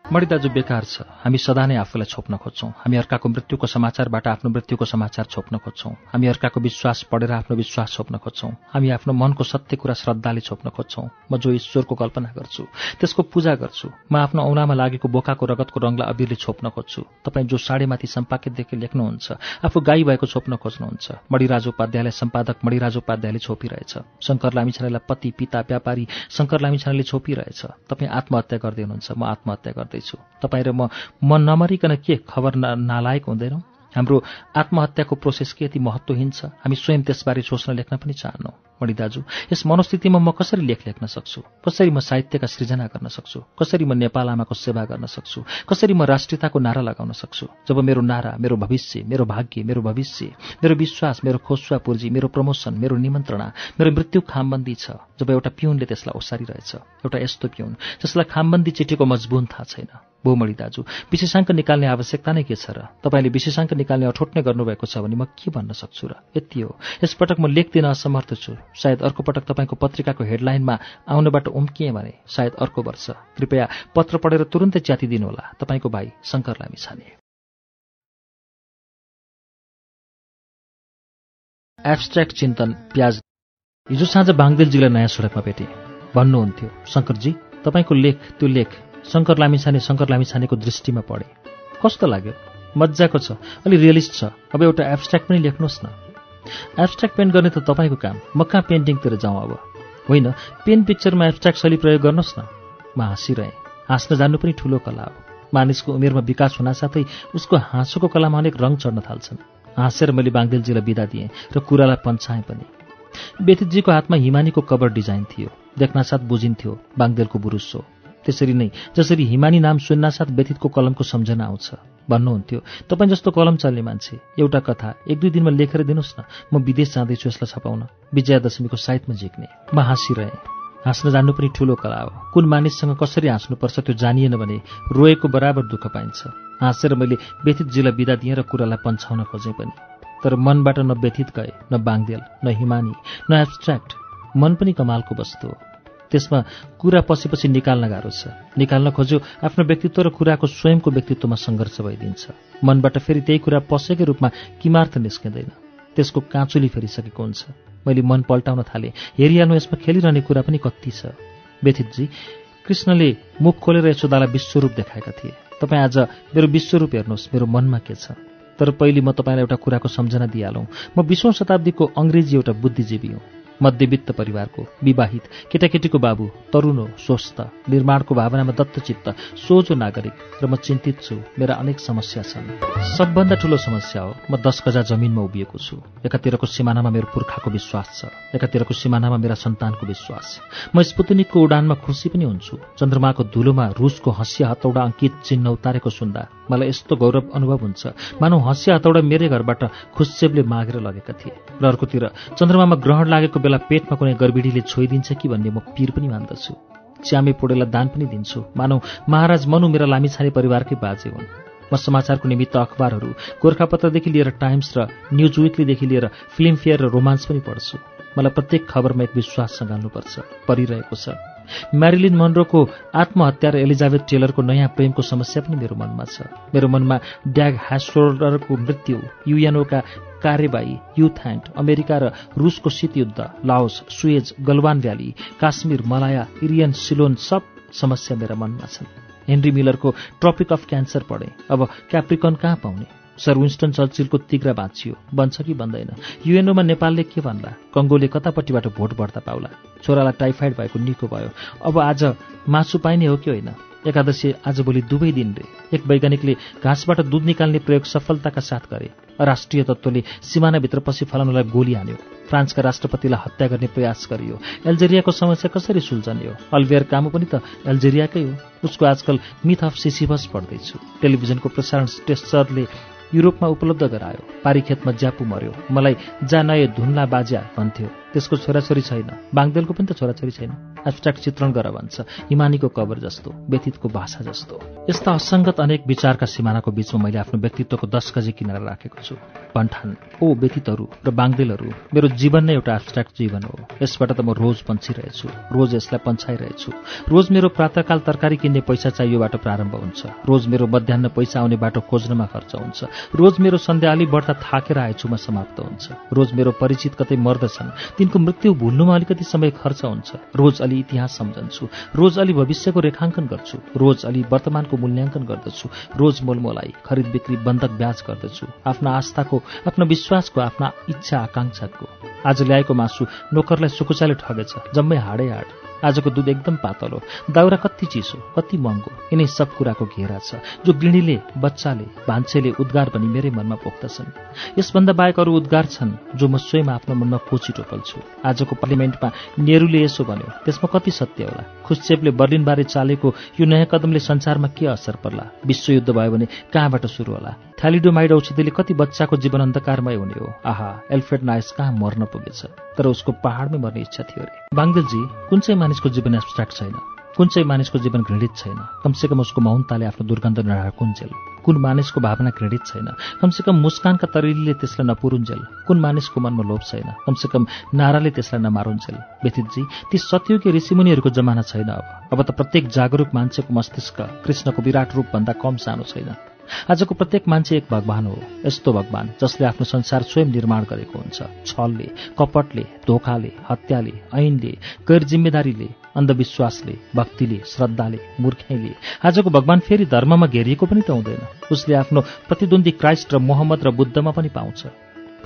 Speaker 1: मणि दाजु बेकार छ। हामी सदा नै आफूलाई छोप्न खोज्छौँ। हामी अर्काको मृत्युको समाचारबाट आफ्नो मृत्युको समाचार छोप्न खोज्छौँ। हामी अर्काको विश्वास पढेर आफ्नो विश्वास छोप्न खोज्छौँ। हामी आफ्नो मनको सत्य कुरा श्रद्धाले छोप्न खोज्छौँ। म जो ईश्वरको कल्पना गर्छु त्यसको पूजा गर्छु म आफ्नो औँलामा लागेको बोकाको रगतको रङलाई अबिरले छोप्न खोज्छु। तपाईँ जो साडेमाथि सम्पाकितदेखि लेख्नुहुन्छ आफू गाई भएको छोप्न खोज्नुहुन्छ। मणिराज उपाध्यायलाई सम्पादक मणिराज उपाध्यायले छोपिरहेछ। शङ्कर लामिछानेलाई पति पिता व्यापारी शङ्कर लामिछानेले छोपिरहेछ। तपाईँ आत्महत्या गर्दै हुनुहुन्छ म आत्महत्या गर्दै गर्दैछु। तपाईँ र म म नमरिकन के खबर नालायक हुँदैनौँ? हाम्रो आत्महत्याको प्रोसेस के यति महत्त्वहीन छ? हामी स्वयं त्यसबारे सोच्न लेख्न पनि चाहन्नौ। मणि दाजु यस मनस्थितिमा म कसरी लेख लेख्न सक्छु? कसरी म साहित्यका सृजना गर्न सक्छु? कसरी म नेपाल आमाको सेवा गर्न सक्छु? कसरी म राष्ट्रियताको नारा लगाउन सक्छु? जब मेरो नारा मेरो भविष्य मेरो भाग्य मेरो भविष्य मेरो विश्वास मेरो खोस्वा पूर्जी मेरो प्रमोसन मेरो निमन्त्रणा मेरो मृत्यु खामबन्दी छ जब एउटा पिउनले त्यसलाई ओसारिरहेछ एउटा यस्तो पिउन जसलाई खामबन्दी चिठीको मजबुन थाहा छैन। बोमणी दाजु विशेषाङ्क निकाल्ने आवश्यकता नै के छ र? तपाईँले विशेषाङ्क निकाल्ने अठोट नै गर्नुभएको छ भने म के भन्न सक्छु र? यति हो। यसपटक म लेख्दिन असमर्थ छु। सायद अर्को पटक तपाईँको पत्रिकाको हेडलाइनमा आउनबाट उम्किएँ भने सायद अर्को वर्ष। कृपया पत्र पढेर तुरन्तै च्यातिदिनुहोला तपाईँको भाइ शङ्कर लामी छाने एब्स्ट्राक्ट चिन्तन प्याज। हिजो साँझ बाङदेलजीलाई नयाँ सडकमा भेटेँ। भन्नुहुन्थ्यो शङ्करजी तपाईँको लेख त्यो लेख शङ्कर लामिछाने शङ्कर लामिछानेको दृष्टिमा पढे। कस्तो लाग्यो? मजाको छ अलि रियलिस्ट छ। अब एउटा एब्स्ट्राक्ट पनि लेख्नुहोस् न। एब्स्ट्राक्ट पेन्ट गर्ने त तपाईँको काम। म कहाँ पेन्टिङतिर जाउँ अब? होइन पेन पिक्चरमा एब्स्ट्राक्ट शैली प्रयोग गर्नुहोस् न। म हाँसिरहेँ। हाँस्न जान्नु पनि ठुलो कला हो। मानिसको उमेरमा विकास हुनासाथै उसको हाँसोको कलामा अनेक रङ चढ्न थाल्छन्। हाँसेर मैले बाङ्देलजीलाई बिदा दिएँ र कुरालाई पन्छाएँ पनि। व्यथितजीको हातमा हिमानीको कभर डिजाइन थियो। देख्नासाथ बुझिन्थ्यो बाङ्देलको बुरुसो त्यसरी नै जसरी हिमानी नाम सुन्नासाथ व्यथितको कलमको सम्झना आउँछ। भन्नुहुन्थ्यो तपाईँ जस्तो कलम चल्ने मान्छे एउटा कथा एक दुई दिनमा लेखेर दिनुहोस् न म विदेश जाँदैछु यसलाई छपाउन। विजयादशमीको साइतमा झिक्ने। म हाँसिरहेँ। हाँस्न जान्नु पनि ठूलो कला हो। कुन मानिससँग कसरी हाँस्नुपर्छ त्यो जानिएन भने रोएको बराबर दुःख पाइन्छ। हाँसेर मैले व्यथितजीलाई बिदा दिएँ र कुरालाई पन्छाउन खोजेँ पनि। तर मनबाट न व्यथित गए न बाङ्देल न हिमानी न एब्स्ट्राक्ट मन पनि कमालको वस्तु हो। त्यसमा कुरा पछि पछि निकाल्न गाह्रो छ। निकाल्न खोज्यो आफ्नो व्यक्तित्व र कुराको स्वयंको व्यक्तित्वमा सङ्घर्ष भइदिन्छ। मनबाट फेरि त्यही कुरा पसेकै रूपमा किमार्थ निस्किँदैन। त्यसको काँचुली फेरिसकेको हुन्छ। मैले मन पल्टाउन थालेँ। हेरिहाल्नु यसमा खेलिरहने कुरा पनि कति छ। व्यथितजी कृष्णले मुख खोलेर यशोदालाई विश्वरूप देखाएका थिए। तपाईँ आज मेरो विश्वरूप हेर्नुहोस्। मेरो मनमा के छ? तर पहिले म तपाईँलाई एउटा कुराको सम्झना दिइहालौँ। म बिसौँ शताब्दीको अङ्ग्रेजी एउटा बुद्धिजीवी हुँ। मध्यवित्त परिवारको विवाहित केटाकेटीको बाबु तरुण हो स्वस्थ निर्माणको भावनामा दत्तचित्त सोझो नागरिक र म चिन्तित छु मेरा अनेक समस्या छन्। सबभन्दा ठूलो समस्या हो म दस गजा जमिनमा उभिएको छु। एकातिरको सिमानामा मेरो पुर्खाको विश्वास छ। एकातिरको सिमानामा मेरा सन्तानको विश्वास। म स्पुतनिकको उडानमा खुसी पनि हुन्छु। चन्द्रमाको धुलोमा रुसको हँसिया हतौडा अङ्कित चिन्ह उतारेको सुन्दा मलाई यस्तो गौरव अनुभव हुन्छ। मानव हँसिया हतौडा मेरै घरबाट खुसेबले मागेर लगेका थिए। र अर्कोतिर चन्द्रमामा ग्रहण लागेको बेला पेटमा कुनै गर्बिडीले छोइदिन्छ कि भन्ने म पिर पनि मान्दछु। च्यामे पोडेलाई दान पनि दिन्छु। मानौ महाराज मनु मेरा लामिछाने परिवारकै बाजे हुन्। म समाचारको निमित्त अखबारहरू गोर्खापत्रदेखि लिएर टाइम्स र न्युज विकलीदेखि लिएर फिल्मफेयर र रोमान्स पनि पढ्छु। मलाई प्रत्येक खबरमा एक विश्वास सघाल्नुपर्छ परिरहेको छ। म्यारिलिन मनरोको आत्महत्या र एलिजाबेथ टेलरको नयाँ प्रेमको समस्या पनि मेरो मनमा छ। मेरो मनमा ड्याग ह्यास्ट्रोलरको मृत्यु युएनओका कार्यवाही युथ ह्यान्ड अमेरिका र रुसको शीतयुद्ध Laos Suez Galwan valley Kashmir Malaya Irian Ceylon सब समस्या मेरा मनमा छन्। हेनरी मिलरको ट्रपिक अफ क्यान्सर पढे अब क्याप्रिकन कहाँ पाउने? सर विन्स्टन चर्चिलको तिग्रा बाँचियो बन्छ कि बन्दैन। युएनओमा नेपालले के भन्ला? कङ्गोले कतापट्टिबाट भोट बढ्दा पाउला? छोरालाई टाइफाइड भएको निको भयो। अब आज मासु पाइने हो कि होइन? एकादशी आजभोलि दुवै दिन रे एक वैज्ञानिकले घाँसबाट दुध निकाल्ने प्रयोग सफलताका साथ गरे। राष्ट्रिय तत्त्वले सिमानाभित्र पसी फलाउनलाई गोली हान्यो। फ्रान्सका राष्ट्रपतिलाई हत्या गर्ने प्रयास गरियो। एल्जेरियाको समस्या कसरी सुल्झने हो अल्भियर कामो पनि त एल्जेरियाकै हो। उसको आजकल मिथ अफ सिसिभस पढ्दैछु टेलिभिजनको प्रसारण टेस्टरले युरोपमा उपलब्ध गरायो। पारी खेतमा ज्यापु मर्यो मलाई जा नए धुन्ला बाज्या भन्थ्यो। त्यसको छोराछोरी छैन। बाङ्देलको पनि त छोराछोरी छैन। एब्स्ट्राक्ट चित्रण गर भन्छ। हिमानीको कबर जस्तो व्यतीतको भाषा जस्तो। यस्ता असङ्गत अनेक विचारका सिमानाको बीचमा मैले आफ्नो व्यक्तित्वको दस गजी किनेर राखेको छु। पन्ठान ओ व्यतीतहरू र बाङ्देलहरू मेरो जीवन नै एउटा एब्स्ट्राक्ट जीवन हो। यसबाट त म रोज पन्छिरहेछु। रोज यसलाई पन्छाइरहेछु। रोज मेरो प्रातकाल तरकारी किन्ने पैसा चाहियोबाट प्रारम्भ हुन्छ। रोज मेरो मध्याह पैसा आउने बाटो खोज्नमा खर्च हुन्छ। रोज मेरो सन्ध्या अलि बढ्दा थाकेर आएछुमा समाप्त हुन्छ। रोज मेरो परिचित कतै मर्दछन्। तिनको मृत्यु भुल्नुमा अलिकति समय खर्च हुन्छ। रोज अलि इतिहास सम्झन्छु। रोज अलि भविष्यको रेखाङ्कन गर्छु। रोज अलि वर्तमानको मूल्याङ्कन गर्दछु। रोज मोलमोलाई खरिद बिक्री बन्धक ब्याज गर्दछु। आफ्ना आस्थाको आफ्नो विश्वासको आफ्ना इच्छा आकाङ्क्षाको। आज ल्याएको मासु नोकरलाई सुकुचाले ठगेछ। जम्मै हाडै हाड। आजको दुध एकदम पातलो। दाउरा कति चिसो कति महँगो। यिनै सब कुराको घेरा छ जो गृहिणीले बच्चाले भान्सेले उद्गार पनि मेरै मनमा पोख्दछन्। यसभन्दा बाहेक अरू उद्गार छन् जो म स्वयं आफ्नो मनमा कोची टोपल्छु आजको पार्लिमेन्टमा नेहरूले यसो भन्यो त्यसमा कति सत्य होला? खुस्चेपले बर्लिनबारे चालेको यो नयाँ कदमले संसारमा के असर पर्ला? विश्वयुद्ध भयो भने कहाँबाट सुरु होला? थ्यालिडोमाइड औषधिले कति बच्चाको जीवन अन्धकारमय हुने हो? आहा एल्फ्रेड नाइस कहाँ मर्न पुगेछ? तर उसको पहाडमै मर्ने इच्छा थियो अरे। बाङ्गलजी कुन चाहिँ मानिसको जीवन एब्स्ट्राक्ट छैन? कुन चाहिँ मानिसको जीवन घृणित छैन? कमसेकम उसको मौनताले आफ्नो दुर्गन्ध नढाकुन्जेल कुन मानिसको भावना घृणित छैन? कमसेकम मुस्कानका तरिलीले त्यसलाई नपुरुन्जेल। कुन मानिसको मनमा लोभ छैन? कमसेकम नाराले त्यसलाई नमारुन्जेल। व्यतीतजी ती सत्ययुगी ऋषिमुनिहरूको जमाना छैन अब। अब त प्रत्येक जागरूक मान्छेको मस्तिष्क कृष्णको विराट रूपभन्दा कम सानो छैन। आजको प्रत्येक मान्छे एक भगवान हो। यस्तो भगवान जसले आफ्नो संसार स्वयं निर्माण गरेको हुन्छ। छलले कपटले धोकाले हत्याले ऐनले गैर जिम्मेदारीले अन्धविश्वासले भक्तिले श्रद्धाले मूर्खेले। आजको भगवान फेरि धर्ममा घेरिएको पनि त हुँदैन। उसले आफ्नो प्रतिद्वन्दी क्राइस्ट र मोहम्मद र बुद्धमा पनि पाउँछ।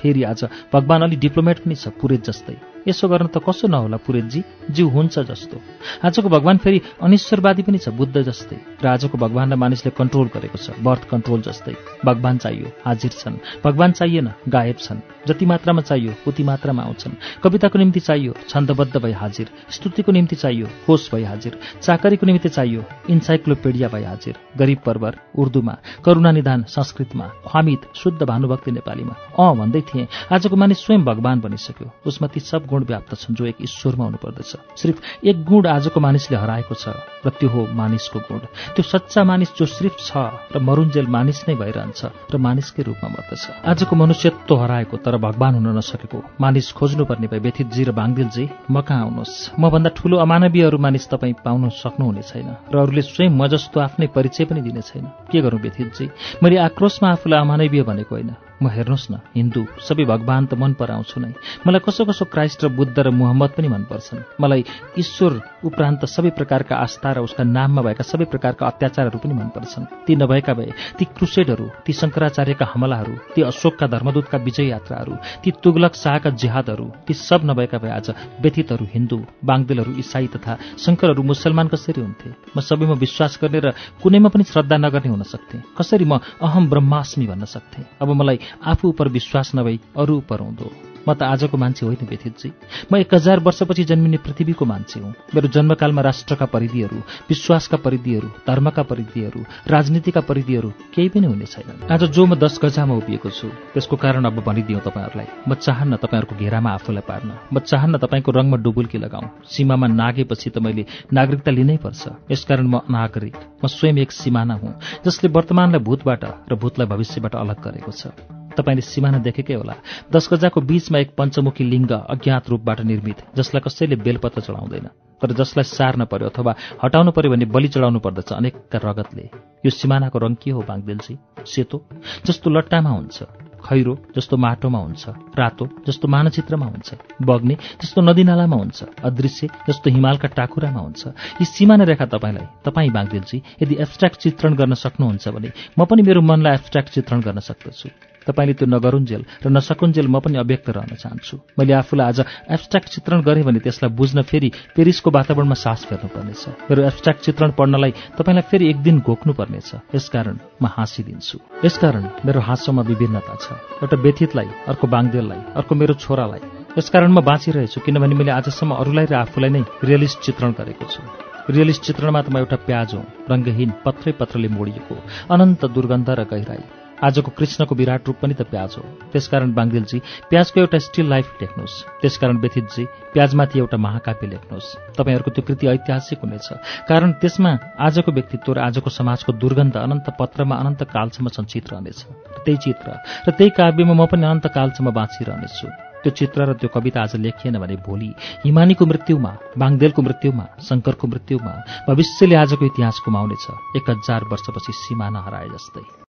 Speaker 1: फेरि आज भगवान अलि डिप्लोमेट पनि छ पुरेत जस्तै। यसो गर्न त कसो नहोला पुरेतजी जिउ हुन्छ जस्तो। आजको भगवान फेरि अनिश्वरवादी पनि छ बुद्ध जस्तै। र आजको भगवानलाई मानिसले कन्ट्रोल गरेको छ बर्थ कन्ट्रोल जस्तै। भगवान चाहियो हाजिर छन्। भगवान चाहिएन गायब छन्। जति मात्रामा चाहियो उति मात्रामा आउँछन्। कविताको निम्ति चाहियो छन्दबद्ध भई हाजिर। स्तुतिको निम्ति चाहियो कोष भई हाजिर। चाकरीको निम्ति चाहियो इन्साइक्लोपेडिया भई हाजिर। गरिब पर्वर उर्दूमा। करुणा निधान संस्कृतमा। ख्वामित शुद्ध भानुभक्ति नेपालीमा। अँ भन्दै थिएँ। आजको मानिस स्वयं भगवान बनिसक्यो। उसमा ती सब गुण व्याप्त छन् जो एक ईश्वरमा हुनुपर्दछ। सिर्फ एक गुण आजको मानिसले हराएको छ र त्यो हो मानिसको गुण। त्यो सच्चा मानिस जो सिर्फ छ र मरुन्जेल मानिस नै भइरहन्छ र मानिसकै रूपमा मर्दछ। आजको मनुष्यत्व हराएको तर भगवान हुन नसकेको। मानिस खोज्नुपर्ने भए व्यथितजी र बाङ्दिलजी म कहाँ आउनुहोस् मभन्दा ठूलो अमानवीयहरू मानिस तपाईँ पाउन सक्नुहुने छैन र अरूले स्वयं म जस्तो आफ्नै परिचय पनि दिने छैन। के गरौँ व्यथितजी? मैले आक्रोशमा आफूलाई अमानवीय भनेको होइन। म हेर्नुहोस् न हिन्दू सबै भगवान त मन पराउँछु नै। मलाई कसो कसो क्राइस्ट र बुद्ध र मुहम्मद पनि मन पर्छन्। मलाई ईश्वर उपरान्त सबै प्रकारका आस्था र उसका नाममा भएका सबै प्रकारका अत्याचारहरू पनि मनपर्छन् ती नभएका भए ती क्रुसेडहरू ती शङ्कराचार्यका हमलाहरू ती अशोकका धर्मदूतका विजय यात्राहरू ती तुगलक शाहका जिहादहरू ती सब नभएका भए आज व्यथितहरू हिन्दू बाङ्देलहरू इसाई तथा शङ्करहरू मुसलमान कसरी हुन्थे? म सबैमा विश्वास गर्ने र कुनैमा पनि श्रद्धा नगर्ने हुन सक्थेँ। कसरी म अहम ब्रह्मास्मि भन्न सक्थेँ? अब मलाई आफू उप विश्वास नभई अरू उप हुँदो। म त आजको मान्छे होइन व्यथितजी। म एक हजार वर्षपछि जन्मिने पृथ्वीको मान्छे हुँ। मेरो जन्मकालमा राष्ट्रका परिधिहरू विश्वासका परिधिहरू धर्मका परिधिहरू राजनीतिका परिधिहरू केही पनि हुने छैन आज जो म दस गजामा उभिएको छु त्यसको कारण अब भनिदिउँ तपाईँहरूलाई म चाहन्न तपाईँहरूको घेरामा आफूलाई पार्न म चाहन्न तपाईँको रङमा डुबुल्की लगाउँ। सीमामा नागेपछि त मैले नागरिकता लिनै पर्छ। यसकारण म नागरिक म स्वयं एक सिमाना हुँ जसले वर्तमानलाई भूतबाट र भूतलाई भविष्यबाट अलग गरेको छ। तपाईँले सिमाना देखेकै होला। दस गजाको बीचमा एक पञ्चमुखी लिङ्ग अज्ञात रूपबाट निर्मित जसलाई कसैले बेलपत्र चढाउँदैन तर जसलाई सार्न पर्यो अथवा हटाउनु पर्यो भने बलि चढाउनु पर्दछ अनेकका रगतले। यो सिमानाको रङ के हो बाङ्देलजी? सेतो जस्तो लट्टामा हुन्छ। खैरो जस्तो माटोमा हुन्छ। रातो जस्तो मानचित्रमा हुन्छ। बग्ने जस्तो नदीनालामा हुन्छ। अदृश्य जस्तो हिमालका टाकुरामा हुन्छ। यी सिमाना रेखा तपाईँलाई तपाईँ बाङ्देलजी यदि एब्स्ट्राक्ट चित्रण गर्न सक्नुहुन्छ भने म पनि मेरो मनलाई एब्स्ट्राक्ट चित्रण गर्न सक्दछु। तपाईँले त्यो नगरुन्जेल र नसकुन्जेल म पनि अव्यक्त रहन चाहन्छु। मैले आफूलाई आज एब्स्ट्राक्ट चित्रण गरेँ भने त्यसलाई बुझ्न फेरि पेरिसको वातावरणमा सास फेर्नुपर्नेछ मेरो एब्स्ट्राक्ट चित्रण पढ्नलाई तपाईँलाई फेरि एक दिन घोक्नुपर्नेछ। यसकारण म हाँसिदिन्छु। यसकारण मेरो हाँसोमा विभिन्नता छ। एउटा व्यथितलाई अर्को बाङ्देललाई अर्को मेरो छोरालाई। यसकारण म बाँचिरहेछु किनभने मैले आजसम्म अरूलाई र आफूलाई नै रियलिस्ट चित्रण गरेको छु। रियलिस्ट चित्रणमा त म एउटा प्याज हुँ रङ्गहीन पत्रै पत्रले मोडिएको अनन्त दुर्गन्ध र गहिराई। आजको कृष्णको विराट रूप पनि त प्याज हो। त्यसकारण बाङ्गेलजी प्याजको एउटा स्टिल लाइफ लेख्नुहोस्। त्यसकारण व्यथितजी प्याजमाथि एउटा महाकाव्य लेख्नुहोस्। तपाईँहरूको त्यो कृति ऐतिहासिक हुनेछ। कारण त्यसमा आजको व्यक्तित्व र आजको समाजको दुर्गन्ध अनन्त पत्रमा अनन्त कालसम्म सञ्चित रहनेछ। त्यही चित्र। र त्यही काव्यमा म पनि अनन्त कालसम्म बाँचिरहनेछु। त्यो चित्र र त्यो कविता आज लेखिएन भने भोलि हिमानीको मृत्युमा बाङदेलको मृत्युमा शङ्करको मृत्युमा भविष्यले आजको इतिहास गुमाउनेछ। एक हजार वर्षपछि सिमाना हराए जस्तै।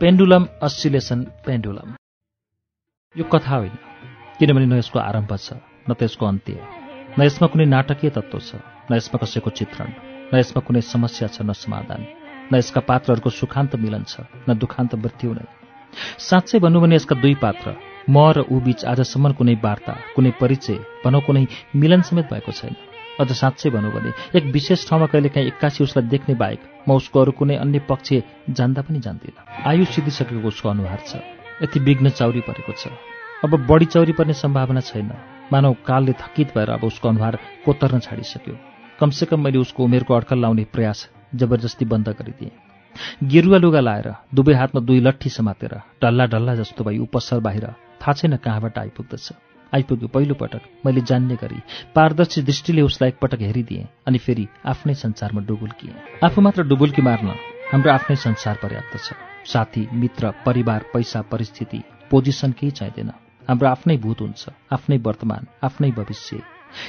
Speaker 1: Pendulum oscillation pendulum. यो कथा होइन किनभने न यसको आरम्भ छ न त्यसको अन्त्य न यसमा कुनै नाटकीय तत्त्व छ न यसमा कसैको चित्रण न यसमा कुनै समस्या छ न समाधान न यसका पात्रहरूको सुखान्त मिलन छ न दुखान्त मृत्यु नै साँच्चै भन्नु भने यसका दुई पात्र म र ऊ बीच आजसम्म कुनै वार्ता कुनै परिचय भनौँ कुनै मिलन समेत भएको छैन। अझ साँच्चै भनौँ भने एक विशेष ठाउँमा कहिलेकाहीँ एक्कासी उसलाई देख्ने बाहेक म उसको अरू कुनै अन्य पक्ष जान्दा पनि जान्दिनँ। आयु सिद्धिसकेको उसको अनुहार छ। यति विघ्न चौरी परेको छ। अब बढी चौरी पर्ने सम्भावना छैन। मानव कालले थकित भएर अब उसको अनुहार कोतर्न छाडिसक्यो। कमसेकम मैले उसको उमेरको अड्कल लाउने प्रयास जबरजस्ती बन्द गरिदिएँ। गेरुवा लुगा लाएर दुवै हातमा दुई लट्ठी समातेर डल्ला डल्ला जस्तो भई उपसर बाहिर थाहा छैन कहाँबाट आइपुग्दछ। आइपुग्यो पहिलो पटक। मैले जान्ने गरी। पारदर्शी दृष्टिले उसलाई एकपटक हेरिदिएँ अनि फेरि आफ्नै संसारमा डुबुल्किएँ। आफू मात्र डुबुल्की मार्न हाम्रो आफ्नै संसार पर्याप्त छ। साथी मित्र परिवार पैसा परिस्थिति पोजिसन केही चाहिँदैन। हाम्रो आफ्नै भूत हुन्छ आफ्नै वर्तमान आफ्नै भविष्य।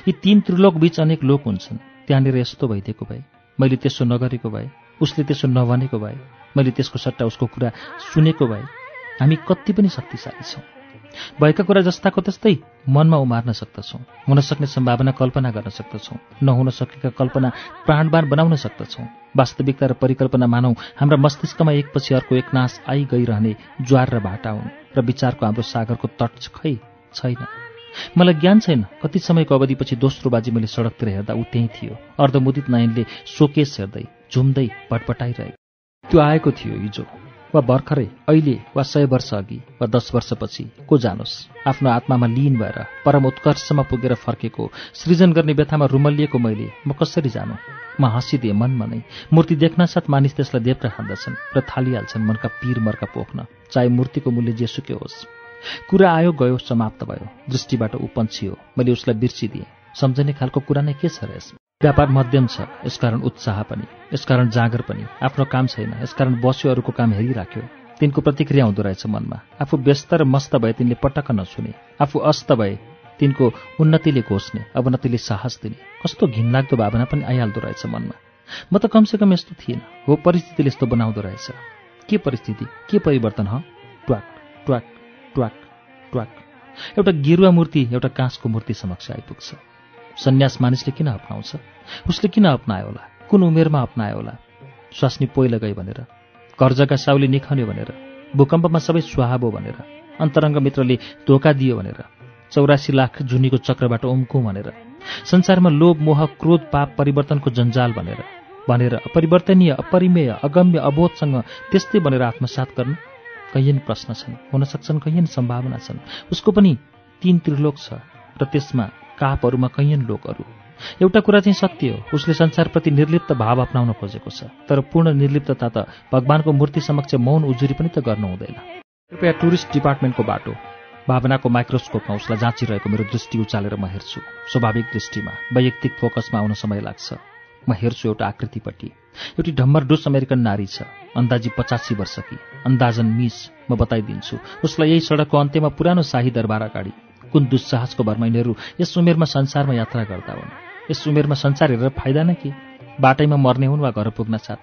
Speaker 1: यी तीन त्रिलोक बीच अनेक लोक हुन्छन्। त्यहाँनिर यस्तो भइदिएको भए मैले त्यसो नगरेको भए उसले त्यसो नभनेको भए मैले त्यसको सट्टा उसको कुरा सुनेको भए हामी कति पनि शक्तिशाली छौँ। भएका कुरा जस्ताको त्यस्तै मनमा उमार्न सक्दछौँ। हुन सक्ने सम्भावना कल्पना गर्न सक्दछौँ। नहुन सकेका कल्पना प्राणबान बनाउन सक्दछौँ। वास्तविकता र परिकल्पना मानौ हाम्रा मस्तिष्कमा एकपछि अर्को एक नाश आई गइरहने ज्वार र भाटा हुन् र विचारको हाम्रो सागरको तट खै छैन। मलाई ज्ञान छैन कति समयको अवधिपछि दोस्रो बाजी मैले सडकतिर हेर्दा ऊ त्यहीँ थियो। अर्धमुदित नयनले सोकेस हेर्दै झुम्दै पटपटाइरहेको। त्यो आएको थियो हिजो। वा भर्खरै अहिले वा सय वर्ष अघि वा दस वर्षपछि को जानोस्? आफ्नो आत्मामा लिन भएर परम उत्कर्षमा पुगेर फर्केको सृजन गर्ने व्यथामा रुमलिएको मैले म कसरी जानु? म हाँसिदिएँ मनमा नै मूर्ति देख्नसाथ मानिस त्यसलाई देवका खान्दछन् र थालिहाल्छन् मनका पीर मर्का पोख्न चाहे मूर्तिको मूल्य जेसुकै होस्। कुरा आयो गयो समाप्त भयो। दृष्टिबाट ऊ पन्छियो। मैले उसलाई बिर्सिदिएँ। सम्झने खालको कुरा नै के छ र यसमा? व्यापार मध्यम छ यसकारण उत्साह पनि यसकारण जाँगर पनि आफ्नो काम छैन यसकारण बस्यो अरूको काम हेरिराख्यो। तिनको प्रतिक्रिया हुँदो रहेछ मनमा। आफू व्यस्त र मस्त भए तिनले पटक्क नसुने आफू अस्त भए तिनको उन्नतिले घोष्ने अवनतिले साहस दिने। कस्तो घिनलाग्दो भावना पनि आइहाल्दो रहेछ मनमा। म त कमसेकम यस्तो थिएन। हो परिस्थितिले यस्तो बनाउँदो रहेछ। के परिस्थिति? के परिवर्तन ह? ट्वाक ट्वाक ट्वाक ट्वाक। एउटा गेरुवा मूर्ति एउटा काँसको मूर्ति समक्ष आइपुग्छ। सन्यास मानिसले किन अप्नाउँछ? उसले किन अप्नायो होला? कुन उमेरमा अप्नायो होला? स्वास्नी पोइल गई भनेर जग्गा साउली निखन्यो भनेर भूकम्पमा सबै सुहाबो भनेर अन्तरङ्ग मित्रले धोका दियो भनेर चौरासी लाख जुनीको चक्रबाट उम्कौँ भनेर संसारमा लोभ मोह क्रोध पाप परिवर्तनको जन्जाल भनेर भनेर अपरिवर्तनीय अपरिमेय अगम्य अबोधसँग त्यस्तै भनेर आत्मसात गर्न कैयन प्रश्न छन्। हुन सक्छन् कैयन सम्भावना छन्। उसको पनि तीन त्रिलोक छ र त्यसमा कापहरूमा कैयन लोकहरू। एउटा कुरा चाहिँ सत्य हो उसले संसारप्रति निर्लिप्त भाव अप्नाउन खोजेको छ तर पूर्ण निर्लिप्तता त भगवानको मूर्ति समक्ष मौन उजुरी पनि त गर्नु हुँदैन। कृपया टुरिस्ट डिपार्टमेन्टको बाटो। भावनाको माइक्रोस्कोपमा उसलाई जाँचिरहेको मेरो दृष्टि उचालेर म हेर्छु। स्वाभाविक दृष्टिमा वैयक्तिक फोकसमा आउन समय लाग्छ। म हेर्छु एउटा आकृतिपट्टि। एउटी ढम्मरडुस अमेरिकन नारी छ अन्दाजी पचासी वर्षकी। अन्दाजन मिस म बताइदिन्छु। उसलाई यही सडकको अन्त्यमा पुरानो शाही दरबार अगाडि कुन दुस्साहसको भरमा यिनीहरू यस उमेरमा संसारमा यात्रा गर्दा हुन्? यस उमेरमा संसार हेरेर फाइदा न के? बाटैमा मर्ने हुन् वा घर पुग्न साथ?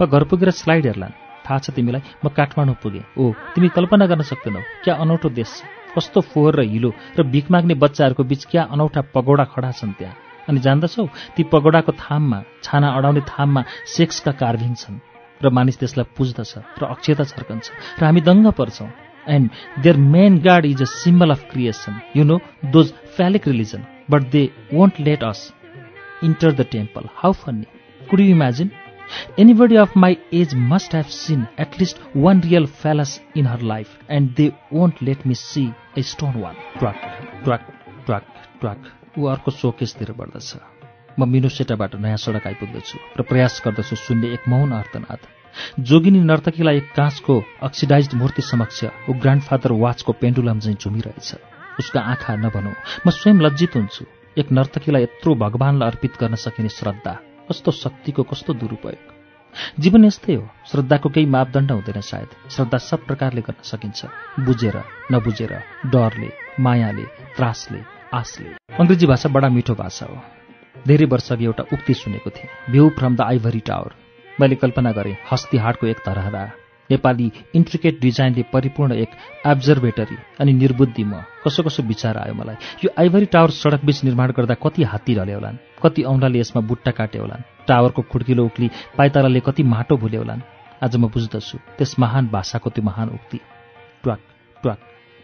Speaker 1: वा घर पुगेर स्लाइड हेर्लान्? थाहा छ तिमीलाई म काठमाडौँ पुगेँ। ओ तिमी कल्पना गर्न सक्दैनौ क्या अनौठो देश कस्तो फोहोर र हिलो र भिख माग्ने बच्चाहरूको बीच क्या अनौठा पगोडा खडा छन् त्यहाँ? अनि जान्दछौ ती पगोडाको थाममा छाना अडाउने थाममा सेक्सका कार्भिङ छन्। र मानिस त्यसलाई पुज्दछ र अक्षता छर्कन्छ। र हामी दङ्ग पर्छौँ। And their main god is a symbol of creation. You know, those phallic religion. But they won't let us enter the temple. How funny. Could you imagine? Anybody of my age must have seen at least one real phallus in her life, and they won't let me see a stone one. Truck, truck, truck, truck. ऊ अर्को सोकेसतिर बढ्दछ म मिनुसेटाबाट नयाँ सडक आइपुग्दछु र प्रयास गर्दछु सुन्ने एक मौन अर्थनाथ जोगिनी नर्तकीलाई एक काँचको अक्सिडाइज मूर्ति समक्ष ऊ ग्रान्डफादर वाचको पेन्डुलम चाहिँ झुमिरहेछ। उसका आँखा नभनौ म स्वयं लज्जित हुन्छु। एक नर्तकीलाई यत्रो भगवान्लाई अर्पित गर्न सकिने श्रद्धा कस्तो शक्तिको कस्तो दुरुपयोग। जीवन यस्तै हो श्रद्धाको केही मापदण्ड हुँदैन सायद। श्रद्धा सब प्रकारले गर्न सकिन्छ। बुझेर नबुझेर डरले मायाले त्रासले आशले। अङ्ग्रेजी भाषा बडा मिठो भाषा हो। धेरै वर्ष अघि एउटा उक्ति सुनेको थिएँ view from the ivory tower. मैले कल्पना गरेँ हस्तिहाटको एक तरहरा नेपाली इन्ट्रिकेट डिजाइनले परिपूर्ण एक एब्जर्भेटरी अनि निर्बुद्धि म। कसो कसो विचार आयो मलाई। यो आइभरी टावर सडक बीच निर्माण गर्दा कति हात्ती ढले होलान् कति औँलाले यसमा बुट्टा काटे होलान् टावरको खुड्किलो उक्ली पाइतालाले कति माटो भुले होलान्। आज म बुझ्दछु त्यस महान भाषाको त्यो महान उक्ति। ट्वाक ट्वाक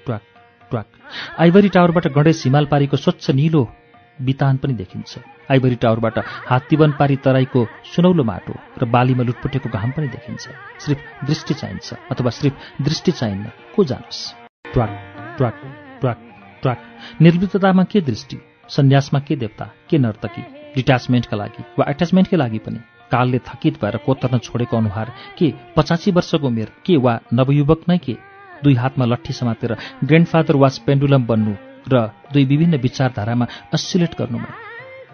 Speaker 1: ट्वाक ट्वाक। आइभरी टावरबाट गणेश हिमाल पारीको स्वच्छ निलो बितान पनि देखिन्छ। आइभरी टावरबाट हात्तीवन पारी तराईको सुनौलो माटो र बालीमा लुटपुटेको घाम पनि देखिन्छ। सिर्फ दृष्टि चाहिन्छ अथवा सिर्फ दृष्टि चाहिन्न। को जानोस्? ट्वाक ट्वाक ट्वाक ट्वाक। के दृष्टि? सन्यासमा के देवता? के नर्तकी? डिट्याचमेन्टका लागि वा एट्याचमेन्टकै लागि पनि? कालले थकित भएर कोतर्न छोडेको अनुहार के? पचासी वर्षको उमेर के वा नवयुवक नै के? दुई हातमा लट्ठी समातेर ग्रान्डफादर वाच पेन्डुलम बन्नु र दुई विभिन्न विचारधारामा अस्सिलेट गर्नुमा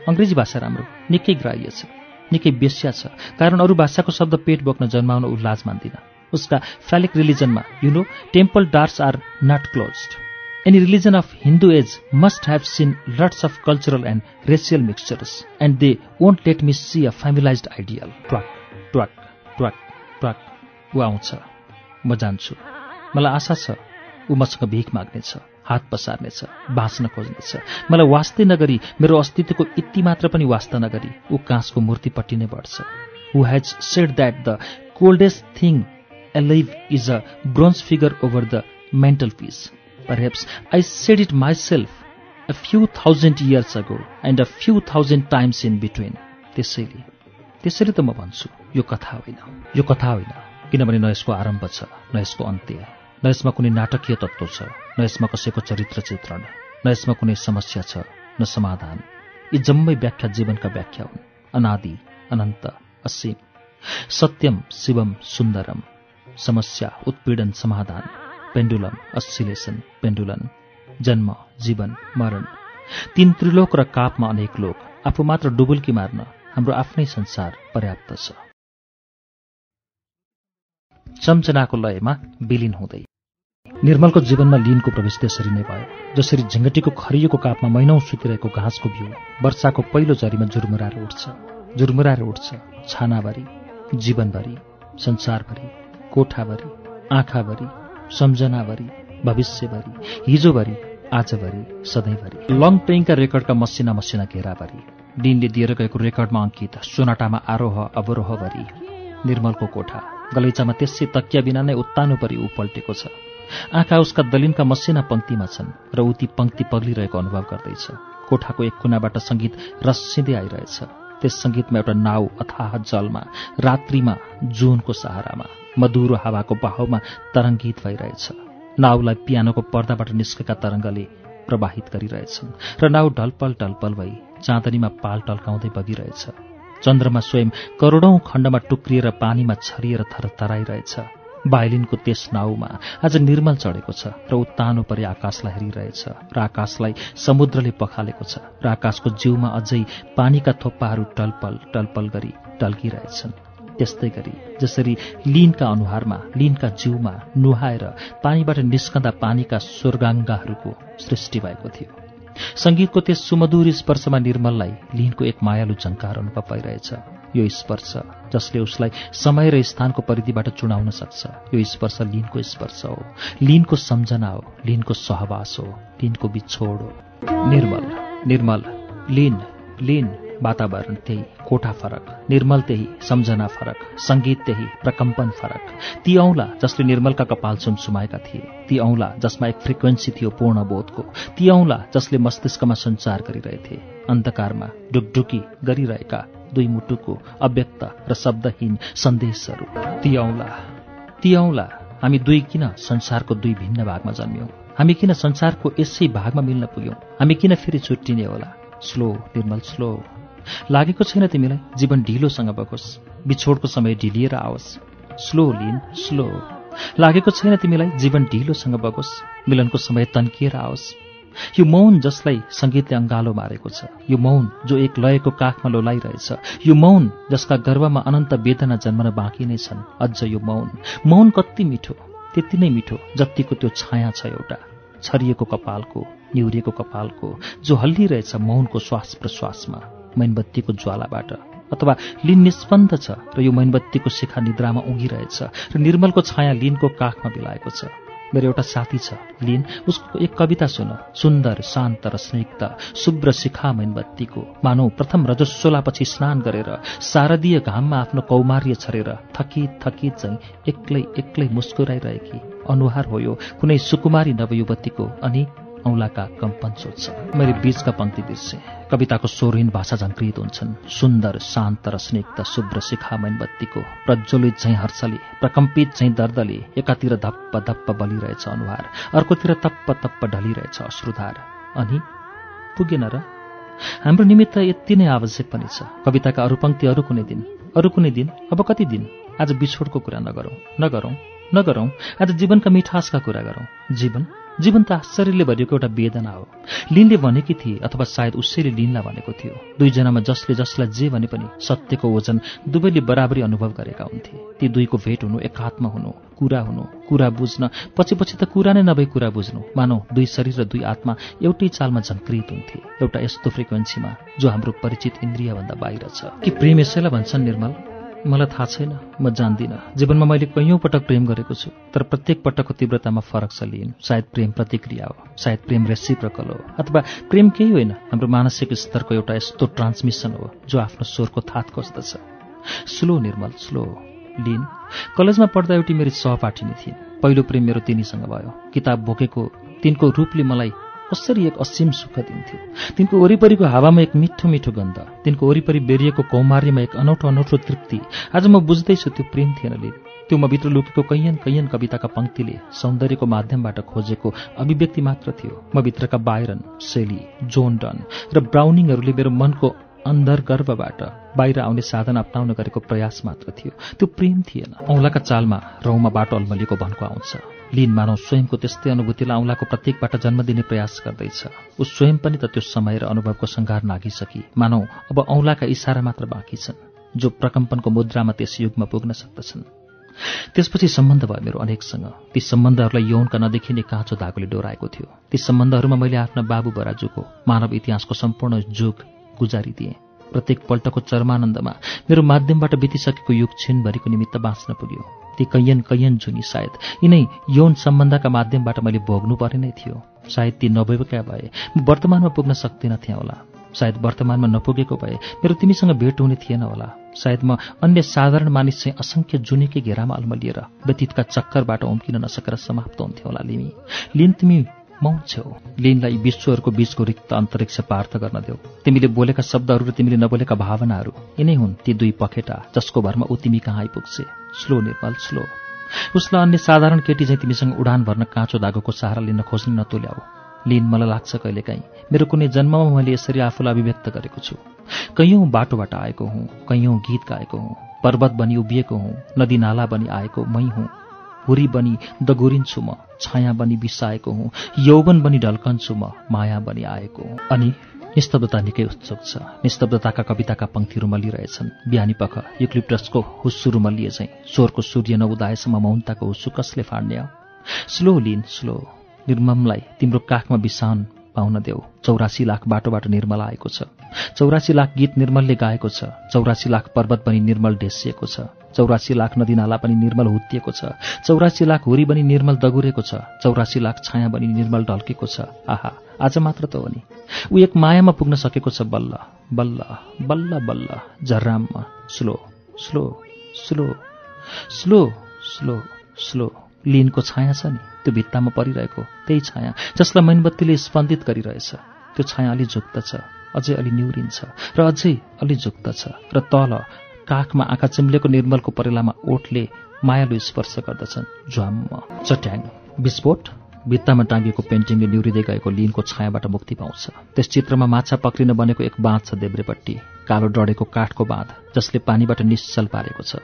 Speaker 1: अङ्ग्रेजी भाषा राम्रो निकै ग्राह्य छ निकै बेस्या छ कारण अरू भाषाको शब्द पेट बोक्न जन्माउन उल्लाज मान्दिन। उसका phallic रिलिजनमा you know temple doors are not close any religion of Hindu as must have seen lots of cultural and racial mixtures and they won't let me see a familiarise ideal ट्वाक ट्वाक ट्वाक ट्वाक ऊ आउँछ म जान्छु। मलाई आशा छ ऊ मसँग भिख माग्नेछ। हात पसार्नेछ बाँच्न खोज्नेछ। मलाई वास्तै नगरी मेरो अस्तित्वको यति मात्र पनि वास्ता नगरी ऊ काँसको मूर्तिपट्टि नै बढ्छ। Who has said that the coldest thing alive is a bronze figure over the mantelpiece Perhaps I said it myself a few thousand years ago and a few thousand times in between. त्यसैले त्यसैले त म भन्छु यो कथा होइन यो कथा होइन किनभने न यसको आरम्भ छ न यसको अन्त्य। न यसमा कुनै नाटकीय तत्त्व छ न यसमा कसैको चरित्र चित्रण न यसमा कुनै समस्या छ न समाधान। यी जम्मै व्याख्या जीवनका व्याख्या हुन्। अनादि अनन्त असीम। सत्यम शिवम सुन्दरम। समस्या उत्पीडन समाधान। Pendulum oscillation pendulum. जन्म जीवन मरण। तीन त्रिलोक र कापमा अनेक लोक आफू मात्र डुबुल्की मार्न हाम्रो आफ्नै संसार पर्याप्त छ। चम्चनाको लयमा विलिन हुँदै निर्मलको जीवनमा लिनको प्रवेश त्यसरी नै भयो जसरी झिङ्गटीको खरियोको कापमा महिनौ सुतिरहेको घाँसको बिउ वर्षाको पहिलो झरीमा झुरमुराएर उठ्छ झुरमुराएर उठ्छ छानाभरि जीवनभरि संसारभरि कोठाभरि आँखाभरि सम्झनाभरि भविष्यभरि हिजोभरि आजभरि सधैँभरि। लङ प्लेइङका रेकर्डका मसिना मसिना घेराभरि दिनले दिएर गएको रेकर्डमा अङ्कित सोनाटामा आरोह अवरोहभरि। निर्मलको कोठा गलैचामा त्यसै तकिया बिना नै उत्तानो परि ऊ छ। आँखा उसका दलिनका मसिना पङ्क्तिमा छन् र ऊ ती पङ्क्ति पग्लिरहेको अनुभव गर्दैछ। कोठाको एक कुनाबाट सङ्गीत रसिँदै आइरहेछ। त्यस सङ्गीतमा एउटा नाउ अथाह जलमा रात्रिमा जुनको सहारामा मधुरो हावाको बाहुमा तरङ्गित भइरहेछ। नाउलाई पियानोको पर्दाबाट निस्केका तरङ्गले प्रवाहित गरिरहेछन् र नाउ ढलपल ढलपल भई चाँदनीमा पाल टल्काउँदै बगिरहेछ। चन्द्रमा स्वयं करोडौं खण्डमा टुक्रिएर पानीमा छरिएर थरथराइरहेछ। भायोलिनको त्यस नाउमा आज निर्मल चढेको छ र उत्तानो परि आकाशलाई हेरिरहेछ र आकाशलाई समुद्रले पखालेको छ र आकाशको जिउमा अझै पानीका थोप्पाहरू टलपल टलपल गरी टल्किरहेछन्। त्यस्तै गरी जसरी लिनका अनुहारमा लिनका जिउमा नुहाएर पानीबाट निस्कँदा पानीका स्वर्गाङ्गाहरूको सृष्टि भएको थियो। सङ्गीतको त्यस सुमधुर स्पर्शमा निर्मललाई लिनको एक मायालु झङ्कार अनुभव भइरहेछ। यो स्पर्श जसले उसलाई समय र स्थानको परिधिबाट चुनाउन सक्छ यो स्पर्श लिनको स्पर्श हो। लिनको सम्झना हो लिनको सहवास हो लिनको बिछोड हो। निर्मल निर्मल लिन लिन। वातावरण त्यही कोठा फरक निर्मल त्यही सम्झना फरक सङ्गीत त्यही प्रकम्पन फरक। ती औँला जसले निर्मलका कपाल सुमसुमाएका थिए ती औँला जसमा एक फ्रिक्वेन्सी थियो पूर्ण बोधको ती औँला जसले मस्तिष्कमा सञ्चार गरिरहेथे। अन्धकारमा डुकडुकी गरिरहेका दुई मुटुको अव्यक्त र शब्दहीन सन्देशहरू। ती औँला ती औँला हामी दुई किन संसारको दुई भिन्न भागमा जन्म्यौँ? हामी किन संसारको यसै भागमा मिल्न पुग्यौँ? हामी किन फेरि छुट्टिने होला? Slow Nirmal slow. लागेको छैन तिमीलाई? जीवन ढिलोसँग बगोस् बिछोडको समय ढिलिएर आओस्। स्लो लिन स्लो लागेको छैन तिमीलाई? जीवन ढिलोसँग बगोस् मिलनको समय तन्किएर आओस्। यो मौन जसलाई सङ्गीतले अङ्गालो मारेको छ यो मौन जो एक लयको काखमा लोलाइरहेछ यो मौन जसका गर्वमा अनन्त वेदना जन्मन बाँकी नै छन् अझ यो मौन। मौन कति मिठो त्यति नै मिठो जतिको त्यो छाया छ एउटा। छरिएको कपालको निहुरिएको कपालको जो हल्लिरहेछ मौनको श्वास प्रश्वासमा मैनबत्तीको ज्वालाबाट। अथवा लिन निष्पन्द छ र यो मैनबत्तीको शिखा निद्रामा उगिरहेछ र निर्मलको छाया लिनको काखमा बिलाएको छ। मेरो एउटा साथी छ लिन। उसको एक कविता सुन। सुन्दर शान्त र स्निग्ध शुभ्र शिखा मैनबत्तीको। मानौ प्रथम रजस्वलापछि स्नान गरेर शारदीय घाममा आफ्नो कौमार्य छरेर थकित थकित चाहिँ एक्लै एक्लै मुस्कुराइरहेकी। अनुहार हो यो कुनै सुकुमारी नवयुवतीको अनि औँलाका कम्पन सोध्छ मैले बीचका पङ्क्ति बिर्से कविताको स्वरहीन भाषा झङ्कृत हुन्छन्। सुन्दर शान्त र स्निग्ध शुभ्र शिखा मैनबत्तीको प्रज्वलित झैँ हर्षले प्रकम्पित झैँ दर्दले एकातिर धप्प धप्प बलिरहेछ अनुहार अर्कोतिर तप्प तप्प ढलिरहेछ अश्रुधार। अनि पुगेन र? हाम्रो निमित्त यति नै आवश्यक पनि छ। कविताका अरू पङ्क्ति अरू कुनै दिन अरू कुनै दिन अब कति दिन? आज बिछोडको कुरा नगरौँ नगरौँ नगरौँ। आज जीवनका मिठासका कुरा गरौँ। जीवन जीवन त आश्चर्यले भरिएको एउटा वेदना हो। लिनले भनेकी थिए अथवा सायद उसैले लिनलाई भनेको थियो। दुईजनामा जसले जसलाई जे भने पनि सत्यको ओजन दुवैले बराबरी अनुभव गरेका हुन्थे। ती दुईको भेट हुनु एकात्म हुनु कुरा हुनु कुरा बुझ्न पछि पछि त कुरा नै नभई कुरा बुझ्नु। मानौ दुई शरीर र दुई आत्मा एउटै चालमा झङ्कृत हुन्थे। एउटा यस्तो फ्रिक्वेन्सीमा जो हाम्रो परिचित इन्द्रियभन्दा बाहिर छ। कि प्रेम यसैलाई भन्छन् निर्मल? मलाई थाहा छैन म जान्दिनँ। जीवनमा मैले कैयौँ पटक प्रेम गरेको छु तर प्रत्येक पटकको तीव्रतामा फरक छ लिन। सायद प्रेम प्रतिक्रिया हो सायद प्रेम रेसिप्रकल हो अथवा प्रेम केही होइन हाम्रो मानसिक स्तरको एउटा यस्तो ट्रान्समिसन हो जो आफ्नो स्वरको थात खोज्दछ। Slow Nirmal slow. लिन कलेजमा पढ्दा एउटी मेरी सहपाठिनी थिइन्। पहिलो प्रेम मेरो तिनीसँग भयो। किताब बोकेको तिनको रूपले मलाई कसरी एक असीम सुख दिन्थ्यो? तिनको वरिपरिको हावामा एक मिठो मिठो गन्ध तिनको वरिपरि बेरिएको कौमार्यमा एक अनौठो अनौठो तृप्ति। आज म बुझ्दैछु त्यो प्रेम थिएन लिन। त्यो म भित्र लुकेको कैयन कैयन कविताका पङ्क्तिले सौन्दर्यको माध्यमबाट खोजेको अभिव्यक्ति मात्र थियो। म भित्रका बायरन सेली जोन डन र ब्राउनिङहरूले मेरो मनको गर्भबाट बाहिर आउने साधन अप्नाउन गरेको प्रयास मात्र थियो। त्यो प्रेम थिएन। औँलाका चालमा रौमा बाटो अल्मलीको भनको आउँछ। लिन मानव स्वयंको त्यस्तै अनुभूतिलाई औँलाको प्रत्येकबाट जन्म दिने प्रयास गर्दैछ। ऊ स्वयं पनि त त्यो समय र अनुभवको सङ्घार नागिसकी मानौ अब औँलाका इसारा मात्र बाँकी छन् जो प्रकम्पनको मुद्रामा त्यस युगमा पुग्न सक्दछन्। त्यसपछि सम्बन्ध भयो मेरो अनेकसँग। ती सम्बन्धहरूलाई यौनका नदेखिने काँचो धागोले डोराएको थियो। ती सम्बन्धहरूमा मैले आफ्ना बाबु बराजुको मानव इतिहासको सम्पूर्ण जुग गुजारिदिएँ। प्रत्येक पल्टको चरमानन्दमा मेरो माध्यमबाट बितिसकेको युग छिनभरिको निमित्त बाँच्न पुग्यो। ती कैयन कैयन जुनी सायद। यिनै यौन सम्बन्धका माध्यमबाट मैले भोग्नु पर्ने नै थियो। सायद ती नभएका भए। म वर्तमानमा पुग्न सक्दिनँ थिएँ होला। सायद वर्तमानमा नपुगेको भए मेरो तिमीसँग भेट हुने थिएन होला। सायद म अन्य साधारण मानिस चाहिँ असङ्ख्य जुनीकै घेरामा अल्मलिएर व्यतीतका चक्करबाट उम्किन नसकेर समाप्त हुन्थ्यो होला लिमी। लिन तिमी मौन छेउ लिनलाई विश्वहरूको बीचको रिक्त अन्तरिक्ष पार्थ गर्न देऊ। तिमीले बोलेका शब्दहरू र तिमीले नबोलेका भावनाहरू यिनै हुन् ती दुई पखेटा जसको भरमा ऊ तिमी कहाँ आइपुग्छे। Slow Nepal slow. उसलाई अन्य साधारण केटी चाहिँ तिमीसँग उडान भर्न काँचो धागोको सहारा लिन खोज्ने नतोल्याऊ। लिन मलाई लाग्छ कहिलेकाहीँ मेरो कुनै जन्ममा मैले यसरी आफूलाई अभिव्यक्त गरेको छु। कैयौँ बाटोबाट आएको हुँ कैयौँ गीत गाएको हुँ पर्वत बनी उभिएको हुँ नदी नाला बनी आएको मै हुँ। हुरी बनी दगुरिन्छु म छाया बनी बिसाएको हुँ यौवन बनी ढल्कन्छु म माया बनी आएको हुँ। अनि निस्तब्धता निकै उत्सुक छ। निस्तब्धताका कविताका पङ्क्तिहरू मलिरहेछन् बिहानी पख युक्लिप्टसको हुस्सु रुमलिए चाहिँ स्वरको सूर्य नउदाएसम्म मौनताको हुस्सु कसले फाड्ने स्लो लिन स्लो। निर्ममलाई तिम्रो काखमा बिसाउन पाउन देऊ। चौरासी लाख बाटोबाट निर्मल आएको छ। चौरासी लाख गीत निर्मलले गाएको छ। चौरासी लाख पर्वत पनि निर्मल ढेसिएको छ। चौरासी लाख नदीनाला पनि निर्मल हुत्तिएको छ। चौरासी लाख हुरी बनी निर्मल दगुरेको छ। चौरासी लाख छाया बनी निर्मल ढल्केको छ। आहा आज मात्र त हो नि। ऊ एक मायामा पुग्न सकेको छ बल्ल बल्ल बल्ल बल्ल। झर्राममा slow slow slow slow slow slow. लिनको छाया छ नि। त्यो भित्तामा परिरहेको त्यही छाया जसलाई मैनबत्तीले स्पन्दित गरिरहेछ। त्यो छाया अलि झुक्त छ। अझै अलि निहुरिन्छ। र अझै अलि झुक्त छ। र तल काखमा आँखा चिम्लेको निर्मलको परेलामा ओठले मायालु स्पर्श गर्दछन्। झ्वाम्म चट्याङ। विस्फोट। भित्तामा टाँगिएको पेन्टिङले निहुरिँदै गएको लिनको छायाबाट मुक्ति पाउँछ। त्यस चित्रमा माछा पक्रिन बनेको एक बाँध छ देब्रेपट्टि। कालो डढेको काठको बाँध जसले पानीबाट निश्चल पारेको छ।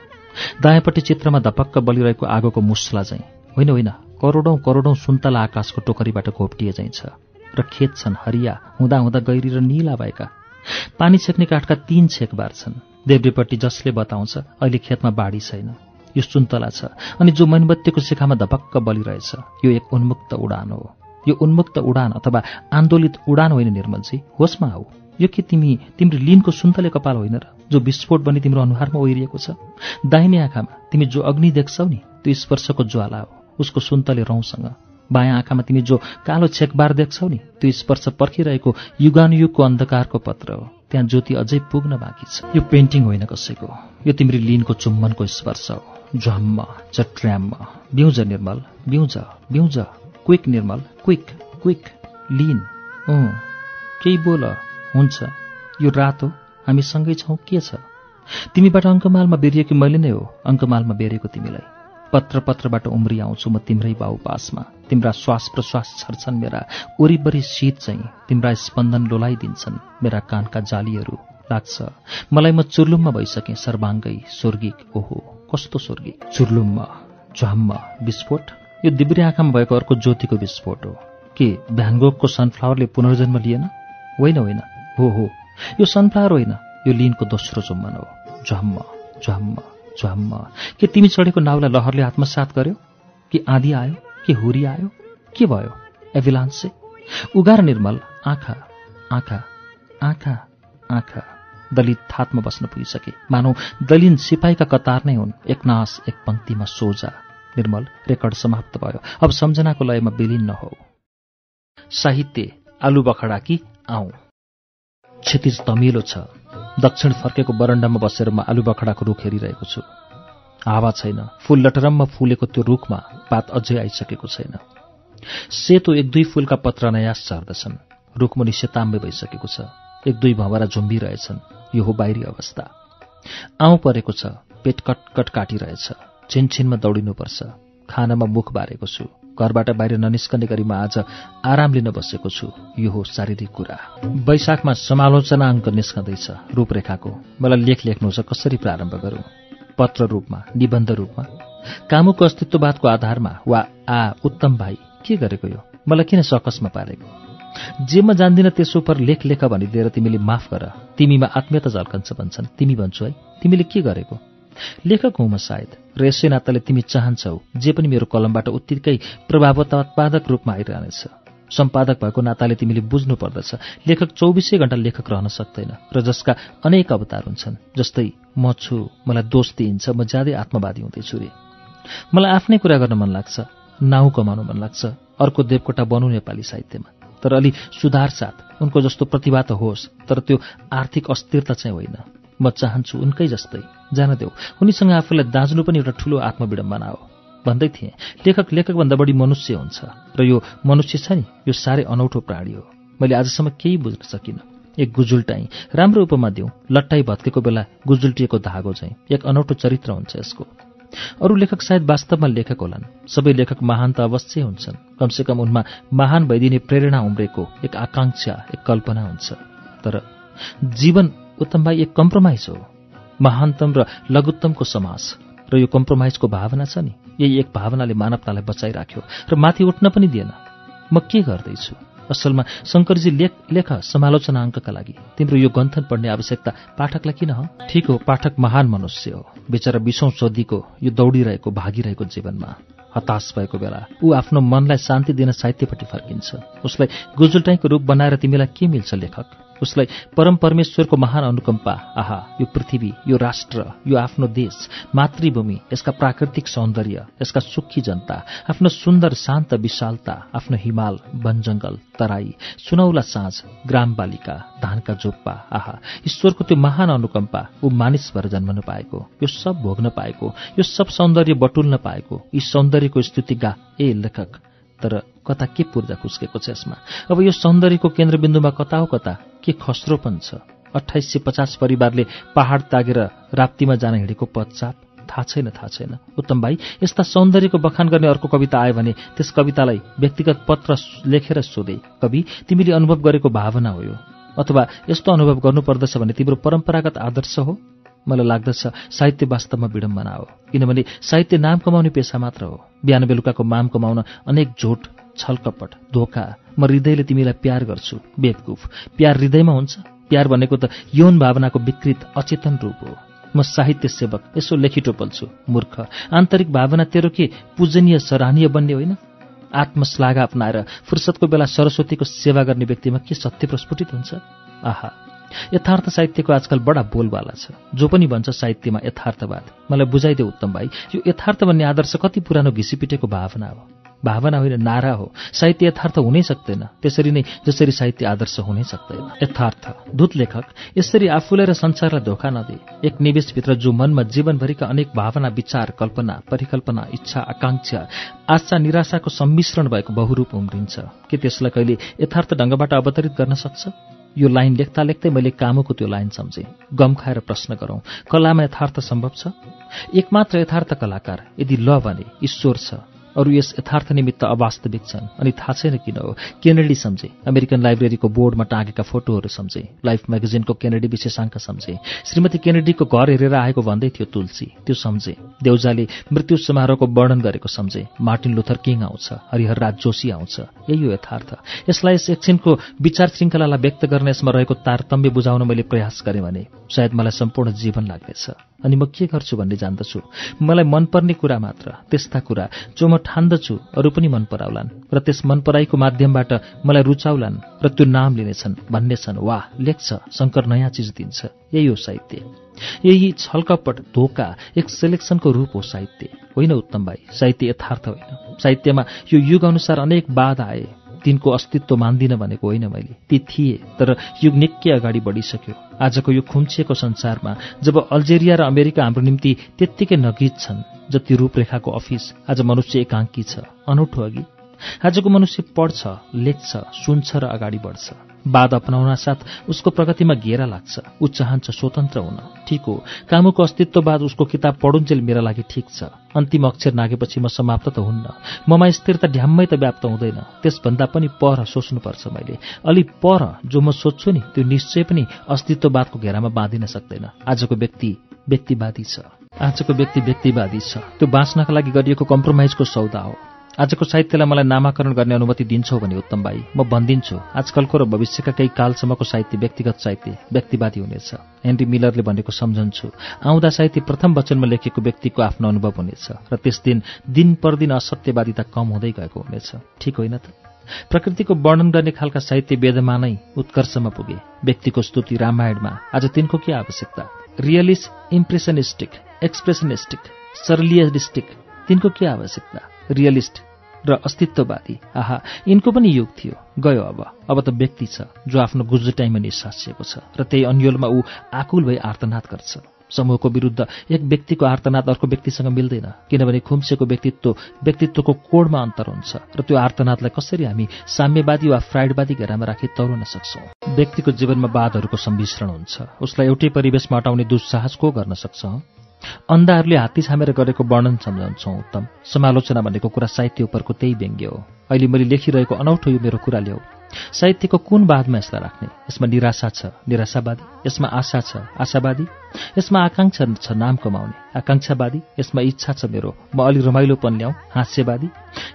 Speaker 1: दायाँपट्टि चित्रमा धपक्क बलिरहेको आगोको मुस्ला चाहिँ होइन होइन। करोडौँ करोडौँ सुन्तला आकाशको टोकरीबाट घोप्टिए चाहिँ छ। र खेत छन् हरिया हुँदा हुँदा गहिरी र निला भएका। पानी छेक्ने काठका तीन छेकबार छन्। देब्रेपट्टि जसले बताउँछ अहिले खेतमा बाढी छैन। यो सुन्तला छ अनि जो मैनबत्तीको शिखामा धपक्क बलिरहेछ यो एक उन्मुक्त उडान हो। यो उन्मुक्त उडान अथवा आन्दोलित उडान होइन निर्मलजी होसमा आऊ यो के तिमी तिम्रो लिनको सुन्तले कपाल होइन र? जो विस्फोट बनी तिम्रो अनुहारमा ओहिरिएको छ? दाहिने आँखामा तिमी जो अग्नि देख्छौ नि त्यो स्पर्शको ज्वाला हो। उसको सुन्तले रौँसँग। बायाँ आँखामा तिमी जो कालो छेकबार देख्छौ नि त्यो स्पर्श पर्खिरहेको युगानुयुगको अन्धकारको पत्र हो। त्यहाँ ज्योति अझै पुग्न बाँकी छ। यो पेन्टिङ होइन कसैको। यो तिम्रो लिनको चुम्बनको स्पर्श हो। झ्वाम्म चट्र्याम्म। बिउज निर्मल बिउज बिउज quick Nirmal quick quick Lin. केही बोल। हुन्छ। यो रात। हामी सँगै छौँ। के छ? तिमीबाट अङ्कमालमा बेरिएको मैले नै हो? अङ्कमालमा बेरेको तिमीलाई। पत्र पत्रबाट उम्री आउँछु म तिम्रै बाउ पासमा तिम्रा श्वास प्रश्वास छर्छन् मेरा। वरिपरि शीत चाहिँ तिम्रा स्पन्दन लोलाइदिन्छन् मेरा कानका जालीहरू। लाग्छ मलाई म चुर्लुममा भइसकेँ सर्वाङ्गै स्वर्गिक। ओहो कस्तो स्वर्गिक? चुर्लुममा झ्वाम्म विस्फोट? यो दिब्रे आँखामा भएको अर्को ज्योतिको विस्फोट हो। के भ्याङ्गोकको सनफ्लावरले पुनर्जन्म लिएन? होइन होइन। हो हो। यो सनफ्लावर होइन यो लिनको दोस्रो चुम्बन हो। झ्वाम्म झ्वाम्म झ्वाम्म के तिमी चढेको नाउलाई लहरले आत्मसात गर्यो? कि आँधी आयो? के हुरी आयो? के भयो? एभिलान्से उगार निर्मल आँखा आँखा आँखा आँखा। दलित थातमा बस्न पुगिसके। मानौ दलिन सिपाहीका कतार नै हुन्। एक नास एक पङ्क्तिमा सोझा। निर्मल रेकर्ड समाप्त भयो। अब सम्झनाको लयमा विलिन्न हो साहित्य आलु बखडा कि आऊ क्षतिज तमिलो छ। दक्षिण फर्केको बरन्डामा बसेर म आलु बखडाको रुख हेरिरहेको छु। हावा छैन। फूल लटरम्म फुलेको त्यो रुखमा पात अझै आइसकेको छैन। सेतो एक दुई फूलका पत्र नयास झर्दछन् रुखमुनि सेताम्बे भइसकेको छ। एक दुई भँवरा झुम्बिरहेछन्। यो हो बाहिरी अवस्था। आउँ परेको छ। पेट कटकट काटिरहेछ। छिनछिनमा दौडिनुपर्छ। खानामा मुख बारेको छु। घरबाट बाहिर ननिस्कने गरी म आज आराम लिन बसेको छु। यो हो शारीरिक कुरा। वैशाखमा समालोचना अङ्क निस्कँदैछ। रूपरेखाको मलाई लेख लेख्नु छ कसरी प्रारम्भ गरौँ? पत्र रूपमा निबन्ध रूपमा? कामुको अस्तित्ववादको आधारमा वा आ उत्तम भाइ के गरेको यो? मलाई किन सकसमा पारेको? जे म जान्दिनँ त्यसो पर लेख लेख भनिदिएर तिमीले माफ गर। तिमीमा आत्मीयता झल्कन्छ भन्छन्। तिमी भन्छु है। तिमीले के गरेको? लेखक हुँ म सायद। र यसै नाताले तिमी चाहन्छौ जे पनि मेरो कलमबाट उत्तिकै प्रभावोत्पादक रूपमा आइरहनेछ। सम्पादक भएको नाताले तिमीले बुझ्नु पर्दछ। लेखक चौबिसै घण्टा लेखक रहन सक्दैन र जसका अनेक अवतार हुन्छन् जस्तै म छु मलाई दोष दिइन्छ म ज्यादै आत्मवादी हुँदैछु रे। मलाई आफ्नै कुरा गर्न मन लाग्छ नाउँ कमाउनु मन लाग्छ अर्को देवकोटा बनु नेपाली साहित्यमा। तर अलि सुधार साथ उनको जस्तो प्रतिभा त होस् तर त्यो आर्थिक अस्थिरता चाहिँ होइन। म चाहन्छु उनकै जस्तै। जान देऊ उनीसँग आफूलाई दाँच्नु पनि एउटा ठूलो आत्मविडम्बना हो। भन्दै थिएँ लेखक लेखकभन्दा बढी मनुष्य हुन्छ र यो मनुष्य छ नि यो साह्रै अनौठो प्राणी हो। मैले आजसम्म केही बुझ्न सकिनँ। एक गुजुल्टाई राम्रो उपमा दिउँ लट्टाई भत्केको बेला गुजुल्टिएको धागो चाहिँ एक अनौठो चरित्र हुन्छ यसको। अरू लेखक सायद वास्तवमा लेखक होलान्। सबै लेखक महान त अवश्य हुन्छन्। कमसेकम उनमा महान भइदिने प्रेरणा उम्रेको एक आकांक्षा एक कल्पना हुन्छ। तर जीवन उत्तम भाइ एक कम्प्रोमाइज हो। महानतम र लघुत्तमको समास। र यो कम्प्रोमाइजको भावना छ नि? यही एक भावनाले मानवतालाई बचाइराख्यो र माथि उठ्न पनि दिएन। म के गर्दैछु? असलमा शङ्करजी लेख लेख समालोचना अङ्कका लागि। तिम्रो यो गन्थन पढ्ने आवश्यकता पाठकलाई किन हो? ठिक हो पाठक महान मनुष्य हो। बिचरा बिसौँ सदीको यो दौडिरहेको भागिरहेको जीवनमा हताश भएको बेला ऊ आफ्नो मनलाई शान्ति दिन साहित्यपट्टि फर्किन्छ। उसलाई गुजुल्टाइको रूप बनाएर तिमीलाई के मिल्छ लेखक? उसलाई परम परमेश्वरको महान अनुकम्पा आहा यो पृथ्वी यो राष्ट्र यो आफ्नो देश मातृभूमि यसका प्राकृतिक सौन्दर्य यसका सुखी जनता आफ्नो सुन्दर शान्त विशालता आफ्नो हिमाल वनजङ्गल तराई सुनौला साँझ ग्राम बालिका धानका जोप्पा आहा ईश्वरको त्यो महान अनुकम्पा ऊ मानिस भएर जन्मन पाएको यो सब भोग्न पाएको यो सब सौन्दर्य बटुल्न पाएको यी सौन्दर्यको स्तुति गा ए लेखक तर कता के पूर्जा छ यसमा? अब यो सौन्दर्यको केन्द्रबिन्दुमा कता हो कता? के खस्रो पनि छ? अठाइस सय पचास परिवारले पहाड तागेर राप्तीमा जान हिँडेको पदचाप थाहा छैन थाहा छैन। उत्तम भाइ यस्ता सौन्दर्यको बखान गर्ने अर्को कविता आयो भने त्यस कवितालाई व्यक्तिगत पत्र लेखेर सोधे। कवि तिमीले अनुभव गरेको भावना हो यो। अथवा यस्तो अनुभव गर्नुपर्दछ भने तिम्रो परम्परागत आदर्श हो? मलाई लाग्दछ साहित्य वास्तवमा विडम्बना हो। किनभने साहित्य नाम कमाउने पेसा मात्र हो। बिहान बेलुकाको माम कमाउन अनेक झोट छलकपट धोका। म हृदयले तिमीलाई प्यार गर्छु बेवकुफ। प्यार हृदयमा हुन्छ। प्यार भनेको त यौन भावनाको विकृत अचेतन रूप हो। म साहित्य सेवक यसो लेखिटो पल्छु मूर्ख। आन्तरिक भावना तेरो के? पूजनीय सराहनीय बन्ने होइन। आत्मश्लाघा अप्नाएर फुर्सदको बेला सरस्वतीको सेवा गर्ने व्यक्तिमा के सत्य प्रस्फुटित हुन्छ? आहा। यथार्थ साहित्यको आजकल बडा बोलवाला छ। जो पनि भन्छ साहित्यमा यथार्थवाद। मलाई बुझाइदियो उत्तम भाइ यो यथार्थ भन्ने आदर्श कति पुरानो घिसिपिटेको भावना हो। भावना होइन नारा हो। साहित्य यथार्थ हुनै सक्दैन। त्यसरी नै जसरी साहित्य आदर्श हुनै सक्दैन। यथार्थ। दूत लेखक यसरी आफूलाई र संसारलाई धोका नदिए एक निवेशभित्र जो मनमा जीवनभरिका अनेक भावना विचार कल्पना परिकल्पना इच्छा आकांक्षा आशा निराशाको सम्मिश्रण भएको बहुरूप उम्रिन्छ। के त्यसलाई कहिले यथार्थ ढङ्गबाट अवतरित गर्न सक्छ? यो लाइन लेख्दा लेख्दै मैले कामुको त्यो लाइन सम्झेँ। गम खाएर प्रश्न गरौँ कलामा यथार्थ सम्भव छ? एकमात्र यथार्थ कलाकार यदि ल भने ईश्वर छ। अरू यस यथार्थ निमित्त अवास्तविक छन्। अनि थाहा छैन किन हो। केनेडी सम्झे। अमेरिकन लाइब्रेरीको बोर्डमा टाँगेका फोटोहरू सम्झे। लाइफ म्यागजिनको केनेडी विशेषाङ्क सम्झे। श्रीमती केनेडीको घर हेरेर आएको भन्दै थियो तुलसी। त्यो सम्झे। देउजाले मृत्यु समारोहको वर्णन गरेको सम्झे। मार्टिन लुथर किङ आउँछ। हरिहरराज जोशी आउँछ। यही हो यथार्थ। यसलाई यस एकछिनको विचार श्रृङ्खलालाई व्यक्त गर्न यसमा रहेको तारतम्य बुझाउन मैले प्रयास गरेँ भने सायद मलाई सम्पूर्ण जीवन लाग्नेछ। अनि म के गर्छु भन्ने जान्दछु। मलाई मनपर्ने कुरा मात्र त्यस्ता कुरा जो म ठान्दछु अरू पनि मन पराउलान् र त्यस मन पराईको माध्यमबाट मलाई रुचाउलान् र त्यो नाम लिनेछन् भन्नेछन्। वाह लेख्छ शङ्कर नयाँ चिज दिन्छ। यही हो साहित्य। यही छलकपट धोका एक सेलेक्सनको रूप हो साहित्य। होइन उत्तम भाइ साहित्य यथार्थ होइन। साहित्यमा यो युग अनुसार अनेक बाधा आए। तिनको अस्तित्व मान्दिन भनेको होइन मैले। ती थिए तर युग निकै अगाडि बढिसक्यो। आजको यो खुम्चिएको संसारमा जब अल्जेरिया र अमेरिका हाम्रो निम्ति त्यत्तिकै नगित छन् जति रूपरेखाको अफिस आज मनुष्य एकाङ्की छ। अनौठो अघि। आजको मनुष्य पढ्छ लेख्छ सुन्छ र अगाडि बढ्छ। वाद अपनाउन साथ उसको प्रगतिमा घेरा लाग्छ। ऊ चाहन्छ स्वतन्त्र हुन। ठिक हो। कामुको अस्तित्ववाद उसको किताब पढुन्जेल मेरा लागि ठिक छ। अन्तिम अक्षर नागेपछि म समाप्त त हुन्न। ममा स्थिरता ढ्याम्मै त व्याप्त हुँदैन। त्यसभन्दा पनि पर सोच्नुपर्छ मैले। अलि पर जो म सोध्छु नि त्यो निश्चय पनि अस्तित्ववादको घेरामा बाँधिन सक्दैन। आजको व्यक्ति व्यक्तिवादी छ। आजको व्यक्ति व्यक्तिवादी छ। त्यो बाँच्नका लागि गरिएको कम्प्रोमाइजको सौदा हो। आजको साहित्यलाई मलाई नामाकरण गर्ने अनुमति दिन्छौ भने उत्तम भाइ म भनिदिन्छु आजकलको र भविष्यका केही कालसम्मको साहित्य व्यक्तिगत साहित्य व्यक्तिवादी हुनेछ। हेनरी मिलरले भनेको सम्झन्छु आउँदा साहित्य प्रथम वचनमा लेखेको व्यक्तिको आफ्नो अनुभव हुनेछ र त्यस दिन दिन प्रतिदिन असत्यवादिता कम हुँदै गएको हुनेछ। ठिक होइन त? प्रकृतिको वर्णन गर्ने खालका साहित्य वेदमा नै उत्कर्षमा पुगे। व्यक्तिको स्तुति रामायणमा आज तिनको के आवश्यकता? रियलिस्ट इम्प्रेसनिस्टिक एक्सप्रेसनिस्टिक सर्लियलिस्टिक तिनको के आवश्यकता? रियलिस्ट र अस्तित्ववादी। आहा यिनको पनि युग थियो। गयो अब। अब त व्यक्ति छ जो आफ्नो गुज्जुटाइमा निसासिएको छ र त्यही अन्यलमा ऊ आकुल भई आर्तनाद गर्छ। समूहको विरुद्ध एक व्यक्तिको आर्तनाद अर्को व्यक्तिसँग मिल्दैन किनभने खुम्सेको व्यक्तित्व व्यक्तित्वको कोडमा अन्तर हुन्छ र त्यो आर्तनादलाई कसरी हामी साम्यवादी वा फ्राइडवादी घेरामा राखी तौरन सक्छौं? व्यक्तिको जीवनमा वादहरूको सम्मिश्रण हुन्छ। उसलाई एउटै परिवेशमा हटाउने दुस्साहस को गर्न सक्छ अन्धाहरूले हात्ती छामेर गरेको वर्णन सम्झाउँछौ उत्तम। समालोचना भनेको कुरा साहित्य उपरको त्यही व्यङ्ग्य हो। अहिले मैले लेखिरहेको अनौठो यो मेरो कुरा ल्याऊ। साहित्यको कुन बादमा यसलाई राख्ने? यसमा निराशा छ निराशावादी। यसमा आशा छ आशावादी। यसमा आकाङ्क्षा छ नाम कमाउने। आकाङ्क्षावादी यसमा इच्छा छ मेरो। म अलि रमाइलोपन ल्याउँ हास्यवादी।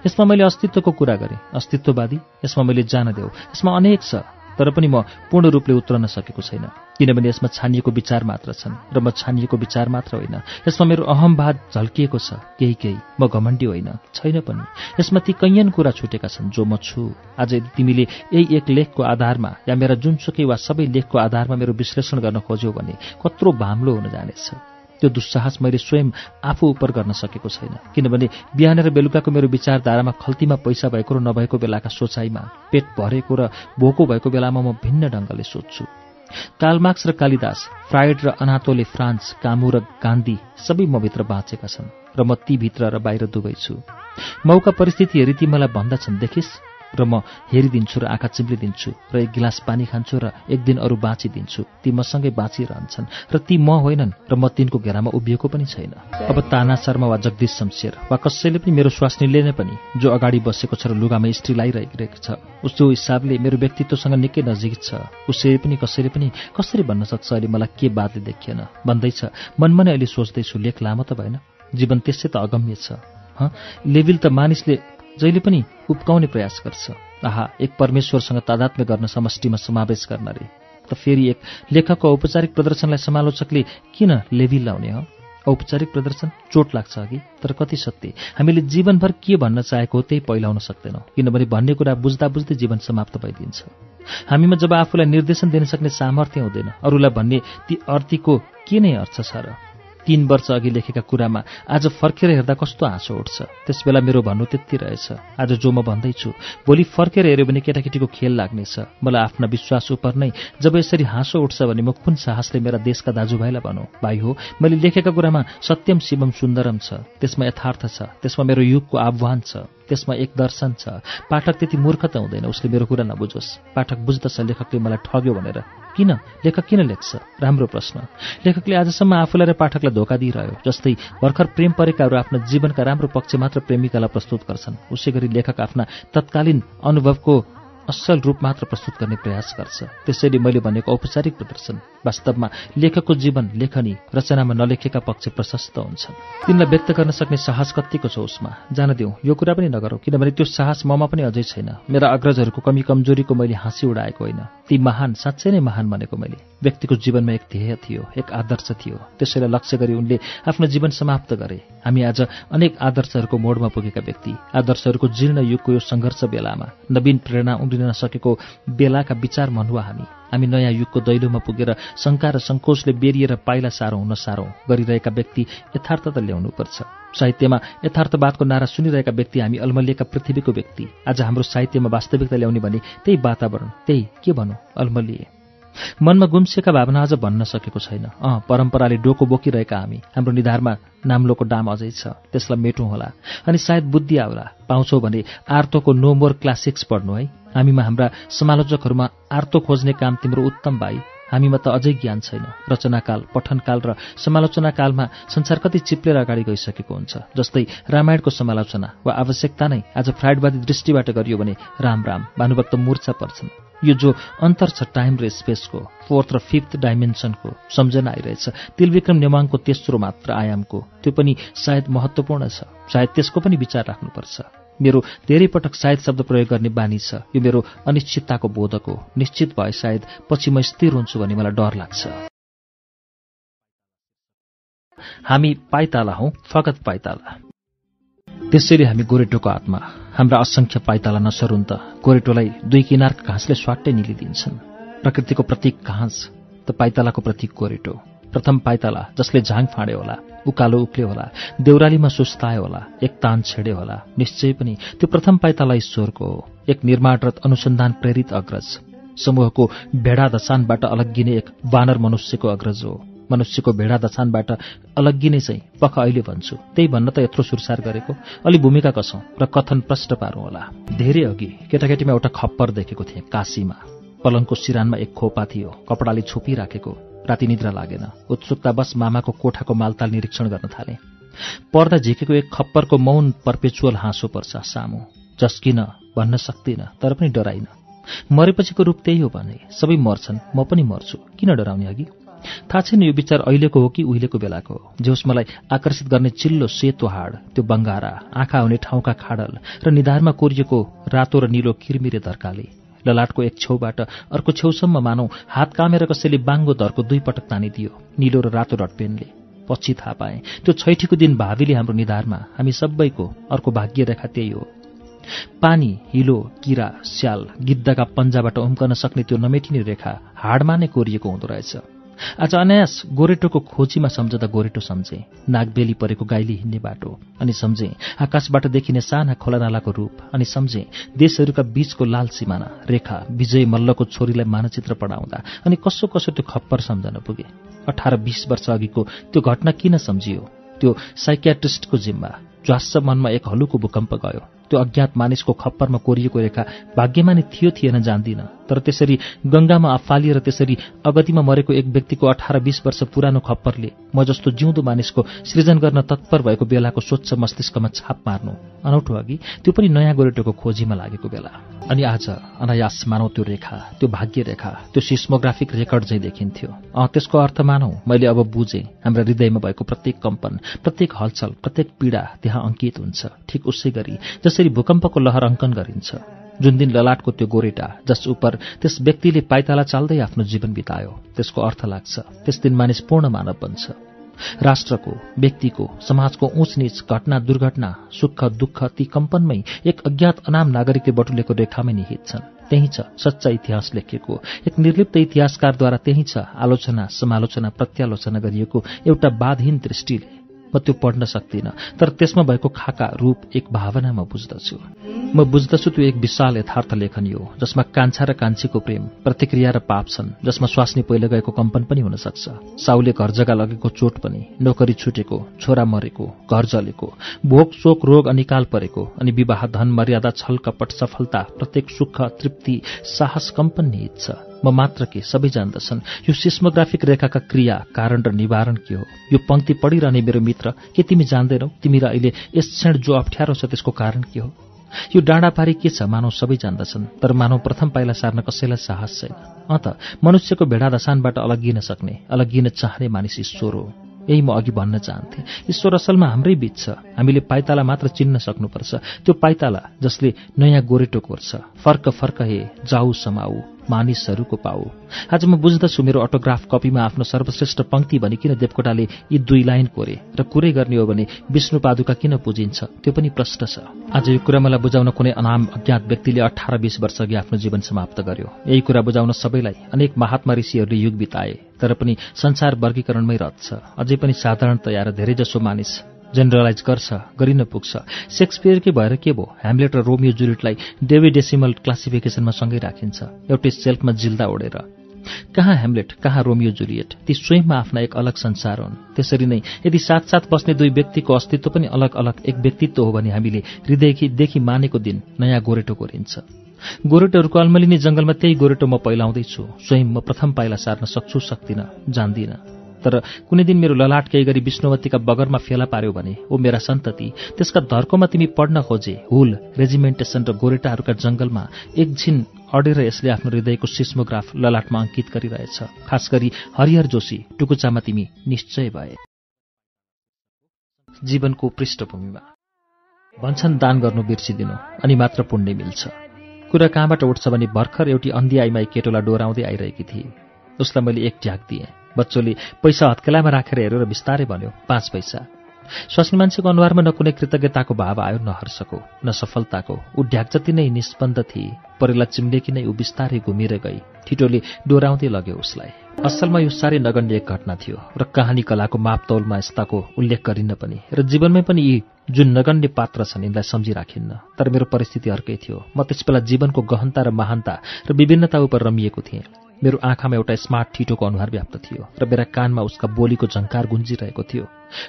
Speaker 1: यसमा मैले अस्तित्वको कुरा गरेँ अस्तित्ववादी। यसमा मैले जान देऊ। यसमा अनेक छ। तर पनि म पूर्ण रूपले उत्रन सकेको छैन। किनभने यसमा छानिएको विचार मात्र छन् र म छानिएको विचार मात्र होइन। यसमा मेरो अहमवाद झल्किएको छ। केही केही म घमण्डी होइन। छैन पनि। यसमा ती कैयन कुरा छुटेका छन् जो म छु। आज यदि तिमीले यही एक लेखको आधारमा या मेरा जुनसुकै वा सबै लेखको आधारमा मेरो विश्लेषण गर्न खोज्यौ भने कत्रो भाम्लो हुन जानेछ। त्यो दुस्साहस मैले स्वयं आफू उप गर्न सकेको छैन। किनभने बिहान र बेलुकाको मेरो विचारधारामा खल्तीमा पैसा भएको र नभएको बेलाका सोचाइमा पेट भरेको र भोको भएको बेलामा म भिन्न ढङ्गले सोध्छु। कालमार्क्स र कालिदास फ्राइड र अनातोले फ्रान्स कामु र गान्धी सबै म भित्र बाँचेका छन् र म ती भित्र र बाहिर दुवै छु। मौका परिस्थिति हेरी ती मलाई भन्दछन् देखिस्। र म हेरिदिन्छु र आँखा चिम्लिदिन्छु र एक गिलास पानी खान्छु र एक दिन अरू बाँचिदिन्छु। ती मसँगै बाँचिरहन्छन् र ती म होइनन् र म तिनको घेरामा उभिएको पनि छैन। अब ताना शर्मा वा जगदीश शमशेर वा कसैले पनि मेरो स्वास्नीले नै पनि जो अगाडि बसेको छ र लुगामा स्त्री लगाइरहेको छ उसको हिसाबले मेरो व्यक्तित्वसँग निकै नजिक छ। उसले पनि कसैले पनि कसरी भन्न सक्छ अहिले मलाई के बातले देखिएन। भन्दैछ मनमा नै अहिले सोच्दैछु लेख लामो त भएन। जीवन त्यसै त अगम्य छ लेबिल त मानिसले जहिले पनि उप्काउने प्रयास गर्छ। आहा एक परमेश्वरसँग तादात्म्य गर्न समष्टिमा समावेश गर्न रे। त फेरि एक लेखकको औपचारिक प्रदर्शनलाई समालोचकले किन लेबिल लाउने हो? औपचारिक प्रदर्शन चोट लाग्छ अघि तर कति सत्य? हामीले जीवनभर के भन्न चाहेको हो त्यही पहिलाउन सक्दैनौँ किनभने भन्ने कुरा बुझ्दा बुझ्दै जीवन समाप्त भइदिन्छ। हामीमा जब आफूलाई निर्देशन दिन सक्ने सामर्थ्य हुँदैन अरूलाई भन्ने ती अर्थीको के नै अर्थ छ र? तीन वर्ष अघि लेखेका कुरामा आज फर्केर हेर्दा कस्तो हाँसो उठ्छ। त्यसबेला मेरो भन्नु त्यति रहेछ। आज जो म भन्दैछु भोलि फर्केर हेऱ्यो भने केटाकेटीको खेल लाग्नेछ। मलाई आफ्ना विश्वास उप नै जब यसरी हाँसो उठ्छ भने म कुन साहसले मेरा देशका दाजुभाइलाई भनौँ? भाइ हो मैले लेखेका कुरामा सत्यम शिवम सुन्दरम छ। त्यसमा यथार्थ छ। त्यसमा मेरो युगको आह्वान छ। त्यसमा एक दर्शन छ। पाठक त्यति मूर्ख त हुँदैन उसले मेरो कुरा नबुझोस्। पाठक बुझ्दछ लेखकले मलाई ठग्यो भनेर। किन? लेखक किन लेख्छ? राम्रो प्रश्न। लेखकले आजसम्म आफूलाई र पाठकलाई धोका दिइरह्यो जस्तै भर्खर प्रेम परेकाहरू आफ्ना जीवनका राम्रो पक्ष मात्र प्रेमिकालाई प्रस्तुत गर्छन्। उसै गरी लेखक आफ्ना तत्कालीन अनुभवको असल रूप मात्र प्रस्तुत गर्ने प्रयास गर्छ। त्यसैले मैले भनेको औपचारिक प्रदर्शन। वास्तवमा लेखकको जीवन लेखनी रचनामा नलेखेका पक्ष प्रशस्त हुन्छन्। तिनलाई व्यक्त गर्न सक्ने साहस कतिको छ उसमा? जान दिउँ यो कुरा पनि नगरौँ किनभने त्यो साहस ममा पनि अझै छैन। मेरा अग्रजहरूको कमी कमजोरीको मैले हाँसी उडाएको होइन। ती महान साँच्चै नै महान भनेको मैले। व्यक्तिको जीवनमा एक ध्येय थियो एक आदर्श थियो। त्यसैलाई लक्ष्य गरी उनले आफ्नो जीवन समाप्त गरे। हामी आज अनेक आदर्शहरूको मोडमा पुगेका व्यक्ति। आदर्शहरूको जीर्ण युगको यो सङ्घर्ष बेलामा नवीन प्रेरणा उम्रिन नसकेको बेलाका विचार मनुवा हामी। हामी नयाँ युगको दैलोमा पुगेर शङ्का र सङ्कोचले बेरिएर पाइला सारौँ हुन सारौँ गरिरहेका व्यक्ति यथार्थता ल्याउनुपर्छ। साहित्यमा यथार्थवादको नारा सुनिरहेका व्यक्ति हामी अल्मलिएका पृथ्वीको व्यक्ति। आज हाम्रो साहित्यमा वास्तविकता ल्याउने भने त्यही वातावरण त्यही के भनौँ अल्मलिए। मनमा गुम्सेका भावना अझ भन्न सकेको छैन। अँ परम्पराले डोको बोकिरहेका हामी। हाम्रो निधारमा नाम्लोको डाम अझै छ। त्यसलाई मेटौँ होला। अनि सायद बुद्धि आउला। पाउँछौ भने आर्तोको नो मोर क्लासिक्स पढ्नु है। हामीमा हाम्रा समालोचकहरूमा आर्तो खोज्ने काम तिम्रो उत्तम भाइ हामीमा त अझै ज्ञान छैन। रचनाकाल पठनकाल र समालोचनाकालमा संसार कति चिप्लेर अगाडि गइसकेको हुन्छ जस्तै रामायणको समालोचना वा आवश्यकता नै आज फ्राइडवादी दृष्टिबाट गरियो भने राम राम भानुभक्त मूर्छा पर्छन्। यो जो अन्तर छ टाइम र स्पेसको फोर्थ र फिफ्थ डाइमेन्सनको सम्झना आइरहेछ तिलविक्रम नेवाङको तेस्रो मात्र आयामको त्यो पनि सायद महत्त्वपूर्ण छ सायद त्यसको पनि विचार राख्नुपर्छ। मेरो धेरै पटक सायद शब्द प्रयोग गर्ने बानी छ। यो मेरो अनिश्चितताको बोधक हो। निश्चित भए सायद पछि म स्थिर हुन्छु भन्ने मलाई डर लाग्छ। हामी पाइताला हौ फगत पाइताला। त्यसैले हामी गोरेटोको आत्मा। हाम्रा असङ्ख्य पाइताला नसरुन् त। गोरेटोलाई दुई किनारका घाँसले स्वाट्टै निलिदिन्छन्। प्रकृतिको प्रतीक घाँस त पाइतालाको प्रतीक गोरेटो। प्रथम पाइताला जसले झाङ फाँडे होला। उकालो उक्ले होला देउरालीमा सुस्ताए होला एक तान छेडे होला निश्चय पनि त्यो प्रथम पाइताला ईश्वरको हो। एक निर्माणरत अनुसन्धान प्रेरित अग्रज। समूहको भेडा दशानबाट अलग्गिने एक वानर मनुष्यको अग्रज हो। मनुष्यको भेडा दछानबाट अलग्गिने चाहिँ पख अहिले भन्छु। त्यही भन्न त यत्रो सुरसार गरेको। अलि भूमिका कसौँ र कथन प्रष्ट पारौँ होला। धेरै अघि केटाकेटीमा एउटा खप्पर देखेको थिएँ काशीमा। पलङको सिरानमा एक खोपा थियो। कपडाले छोपिराखेको। राति निद्रा लागेन उत्सुकतावश मामाको कोठाको मालताल निरीक्षण गर्न थाले। पर्दा झिकेको एक खप्परको मौन पर्पेचुअल हाँसो पर्छ सामु। जस्किन भन्न सक्दिनँ तर पनि डराइन। मरेपछिको रूप त्यही हो भने सबै मर्छन् म पनि मर्छु। किन डराउने अघि? थाहा छैन यो विचार अहिलेको हो कि उहिलेको बेलाको हो। जे मलाई आकर्षित गर्ने चिल्लो सेतो हाड त्यो बङ्गारा आँखा हुने ठाउँका खाडल र निधारमा कोरिएको रातो र निलो किरमिरे धर्काले ललाटको एक छेउबाट अर्को छेउसम्म मानौ हात कामेर कसैले बाङ्गो धरको दुई पटक तानिदियो निलो र रातो डटपेनले। पछि थाहा पाएँ त्यो छैठीको दिन भावीले हाम्रो निधारमा हामी सबैको अर्को भाग्य रेखा त्यही हो। पानी हिलो किरा स्याल गिद्धका पन्जाबाट उम्कन सक्ने त्यो नमेटिने रेखा हाडमा नै कोरिएको हुँदो रहेछ। आज अनायास गोरेटोको खोजीमा सम्झदा गोरेटो सम्झे। नागबेली परेको गाईले हिँड्ने बाटो अनि सम्झे आकाशबाट देखिने साना खोलानालाको रूप अनि सम्झे देशहरूका बीचको लाल सिमाना रेखा विजय मल्लको छोरीलाई मानचित्र पढाउँदा अनि कसो कसो त्यो खप्पर सम्झन पुगे। अठार बिस वर्ष अघिको त्यो घटना किन सम्झियो? त्यो साइकियाट्रिस्टको जिम्मा ज्वास मनमा एक हलुको भूकम्प गयो। त्यो अज्ञात मानिसको खप्परमा कोरिएको रेखा भाग्यमा नै थियो थिएन जान्दिन। तर त्यसरी गङ्गामा अफालिएर त्यसरी अगतिमा मरेको एक व्यक्तिको अठार बिस वर्ष पुरानो खप्परले म जस्तो जिउँदो मानिसको सृजन गर्न तत्पर भएको बेलाको स्वच्छ मस्तिष्कमा छाप मार्नु। अनौठो अघि त्यो पनि नयाँ गोरेटोको खोजीमा लागेको बेला। अनि आज अनायास मानौ त्यो रेखा त्यो भाग्य रेखा त्यो सिस्मोग्राफिक रेकर्ड चाहिँ देखिन्थ्यो। अँ त्यसको अर्थ मानौ मैले अब बुझेँ हाम्रा हृदयमा भएको प्रत्येक कम्पन प्रत्येक हलचल प्रत्येक पीडा त्यहाँ अङ्कित हुन्छ। ठिक उसै गरी जसरी भूकम्पको लहर अङ्कन गरिन्छ। जुन दिन ललाटको त्यो गोरेटा जस उप त्यस व्यक्तिले पाइताला चाल्दै आफ्नो जीवन बितायो त्यसको अर्थ लाग्छ त्यस दिन मानिस पूर्ण मानव बन्छ। राष्ट्रको व्यक्तिको समाजको उच निच घटना दुर्घटना सुख दुःख ती कम्पनमै एक अज्ञात अनाम नागरिकले बटुलेको रेखामै निहित छन्। त्यही छ सच्चा इतिहास लेखिएको एक निर्लिप्त इतिहासकारद्वारा त्यही छ आलोचना समालोचना प्रत्यालोचना गरिएको एउटा बाधहीन दृष्टिले। म त्यो पढ्न सक्दिनँ। तर त्यसमा भएको खाका रूप एक भावना म बुझ्दछु। म बुझ्दछु त्यो एक विशाल यथार्थ लेखन हो जसमा कान्छा र कान्छीको प्रेम प्रतिक्रिया र पाप छन् जसमा स्वास्नी पहिला गएको कम्पन पनि हुन सक्छ साउले घर जग्गा लगेको चोट पनि नोकरी छुटेको छोरा मरेको घर जलेको भोक चोक रोग अनिकाल परेको अनि विवाह धन मर्यादा छल कपट सफलता प्रत्येक सुख तृप्ति साहस कम्पन निहित छ। म मात्र के सबै जान्दछन्। यो सिस्मोग्राफिक रेखाका क्रिया कारण र निवारण के हो? यो पंक्ति पढिरहने मेरो मित्र के तिमी जान्दैनौ? तिमी र अहिले यस क्षण जो अप्ठ्यारो छ त्यसको कारण के हो? यो डाँडापारी के छ? मानव सबै जान्दछन्। तर मानव प्रथम पाइला सार्न कसैलाई साहस छैन। अत मनुष्यको भेडा दशानबाट अलग्गिन सक्ने अलग्गिन चाहने मानिस ईश्वर हो। यही म अघि भन्न चाहन्थे। ईश्वर असलमा हाम्रै बीच छ। हामीले पाइताला मात्र चिन्न सक्नुपर्छ। त्यो पाइताला जसले नयाँ गोरेटो कोर्छ फर्क फर्क हे जाऊ समाऊ। मानिसहरूको पाऊ आज म बुझ्दछु मेरो अटोग्राफ कपीमा आफ्नो सर्वश्रेष्ठ पंक्ति भनी किन देवकोटाले यी दुई लाइन कोरे र कुरै गर्ने हो भने विष्णु पादुका किन पुजिन्छ? त्यो पनि प्रश्न छ। आज यो कुरा मलाई बुझाउन कुनै अनाम अज्ञात व्यक्तिले अठार बिस वर्ष अघि आफ्नो जीवन समाप्त गर्यो। यही कुरा बुझाउन सबैलाई अनेक महात्मा ऋषिहरूले युग बिताए तर पनि संसार वर्गीकरणमै रथ छ अझै पनि साधारणतया र धेरैजसो मानिस जेनरलाइज गर्छ गरिन पुग्छ। सेक्सपियरकै भएर के भयो? ह्यामलेट र रोमियो जुलिटलाई डेसिमल क्लासिफिकेसनमा सँगै राखिन्छ। एउटै सेल्फमा जिल्दा ओढेर। कहाँ ह्यामलेट कहाँ रोमियो जुलिएट ती स्वयंमा आफ्ना एक अलग संसार हुन्। त्यसरी नै यदि साथ बस्ने दुई व्यक्तिको अस्तित्व पनि अलग अलग एक व्यक्तित्व हो भने हामीले हृदयदेखि मानेको दिन नयाँ गोरेटो कोरिन्छ। गोरेटोहरूको अल्मलिनी जंगलमा त्यही गोरेटो म पैलाउँदैछु स्वयं म प्रथम पाइला सार्न सक्छु सक्दिनँ जान्दिनँ। तर कुनै दिन मेरो ललाट केही गरी विष्णुवतीका बगरमा फेला पार्यो भने ओ मेरा सन्तति त्यसका धर्कोमा तिमी पढ्न खोजे हुल रेजिमेन्टेसन र गोरेटाहरूका जंगलमा एकछिन अडेर यसले आफ्नो हृदयको सिस्मोग्राफ ललाटमा अङ्कित गरिरहेछ। खास गरी हरिहर जोशी टुकुचामा तिमी निश्चय भए। जीवनको पृष्ठभूमिमा। भन्छन् दान गर्नु बिर्सिदिनु अनि मात्र पुण्य मिल्छ। कुरा कहाँबाट उठ्छ भने भर्खर एउटी अन्धी आइमाई केटोलाई डोराउँदै आइरहेकी थिए। उसलाई मैले एक ढ्याक दिएँ। बच्चोले पैसा हत्केलामा राखेर हेरेर बिस्तारै भन्यो पाँच पैसा। स्वास्नी मान्छेको अनुहारमा न कुनै कृतज्ञताको भाव आयो न हर्षको न सफलताको। ऊ ढ्याक जति नै निष्पन्द थिए परिला चिम्लेकी नै ऊ बिस्तारै घुमेर गई। ठिटोले डोराउँदै लग्यो उसलाई। असलमा यो साह्रै नगण्य एक घटना थियो र कहानी कलाको मापतौलमा यस्ताको उल्लेख गरिन्न पनि। र जीवनमै पनि यी जुन नगण्य पात्र छन् यिनलाई सम्झिराखिन्न। तर मेरो परिस्थिति अर्कै थियो। म त्यसबेला जीवनको गहनता र महानता र विभिन्नता उप रमिएको थिएँ। मेरो आँखामा एउटा स्मार्ट ठिटोको अनुहार व्याप्त थियो र मेरा कानमा उसका बोलीको झङ्कार गुन्जिरहेको थियो।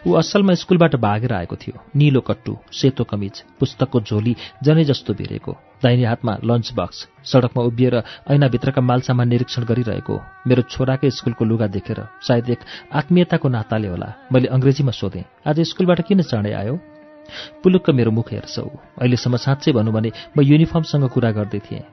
Speaker 1: ऊ असलमा स्कुलबाट भागेर आएको थियो। निलो कट्टु सेतो कमिज पुस्तकको झोली जनै जस्तो भिरेको। दाहिने हातमा लन्च बक्स सडकमा उभिएर ऐनाभित्रका मालसामान निरीक्षण गरिरहेको। मेरो छोराकै स्कुलको लुगा देखेर सायद एक आत्मीयताको नाताले होला। मैले अङ्ग्रेजीमा सोधेँ आज स्कुलबाट किन चाँडै आयो? पुलुक्क मेरो मुख हेर्छौ। अहिलेसम्म साँच्चै भनौँ भने म युनिफर्मसँग कुरा गर्दै थिएँ।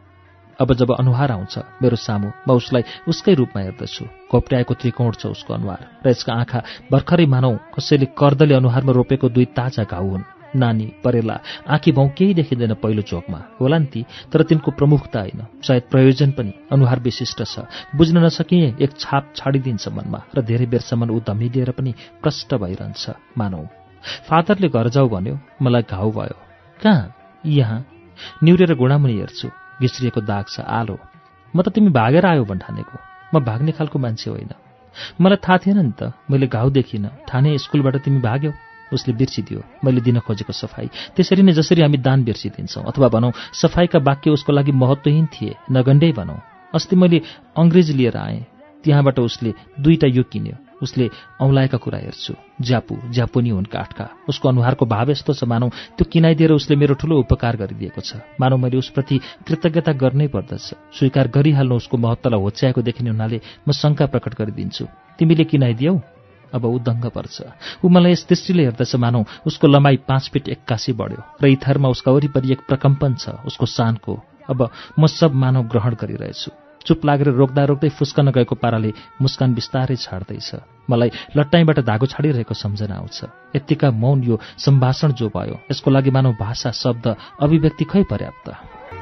Speaker 1: अब जब अनुहार आउँछ मेरो सामु म उसलाई उसकै रूपमा हेर्दछु। घोप्ट्याएको त्रिकोण छ उसको अनुहार र यसका आँखा भर्खरै मानौ कसैले कर्दले अनुहारमा रोपेको दुई ताजा घाउ हुन्। नानी परेला आँखी भाउ केही देखिँदैन पहिलो चोकमा। होला नि ती तर तिनको प्रमुखता होइन। सायद प्रयोजन पनि अनुहार विशिष्ट छ। बुझ्न नसकिए एक छाप छाडिदिन्छ मनमा र धेरै बेरसम्म ऊ धमिलिएर पनि प्रष्ट भइरहन्छ मानौ। फादरले घर जाऊ भन्यो मलाई घाउ भयो। कहाँ? यहाँ? निउरेर गुणामुनि हेर्छु। घिस्रिएको दाग छ आलो। म त तिमी भागेर आयो भन्ठानेको म भाग्ने खालको मान्छे होइन। मलाई थाहा थिएन नि त मैले घाउ देखिनँ। ठाने स्कुलबाट तिमी भाग्यौ। उसले बिर्सिदियो। मैले दिन खोजेको सफाई। त्यसरी नै जसरी हामी दान बिर्सिदिन्छौँ अथवा भनौँ सफाईका वाक्य उसको लागि महत्त्वहीन थिए। नगण्डै भनौँ। अस्ति मैले अङ्ग्रेजी लिएर आएँ। त्यहाँबाट उसले दुईटा यो किन्यो। उसले औलाएका कुरा हेर्छु। ज्यापु ज्यापुनी हुन् काठका। उसको अनुहारको भाव यस्तो छ मानौ त्यो किनाइदिएर उसले मेरो ठुलो उपकार गरिदिएको छ। मानौ मैले उसप्रति कृतज्ञता गर्नै पर्दछ। स्वीकार गरिहाल्नु उसको महत्वलाई होच्याएको देखिने हुनाले म शङ्का प्रकट गरिदिन्छु। तिमीले किनाइदियौ? अब ऊ दङ्ग पर्छ। ऊ मलाई यस दृष्टिले हेर्दछ मानौ उसको लम्बाइ पाँच फिट एक्कासी बढ्यो र इथरमा उसका वरिपरि एक प्रकम्पन छ उसको सानको। अब म सब मानव ग्रहण गरिरहेछु। चुप लागेर रोक्दा रोक्दै फुस्कन गएको पाराले मुस्कान बिस्तारै छाड्दैछ। मलाई लट्टाइबाट धागो छाडिरहेको सम्झना आउँछ। यत्तिका मौन यो सम्भाषण जो भयो यसको लागि मानव भाषा शब्द अभिव्यक्ति खै पर्याप्त?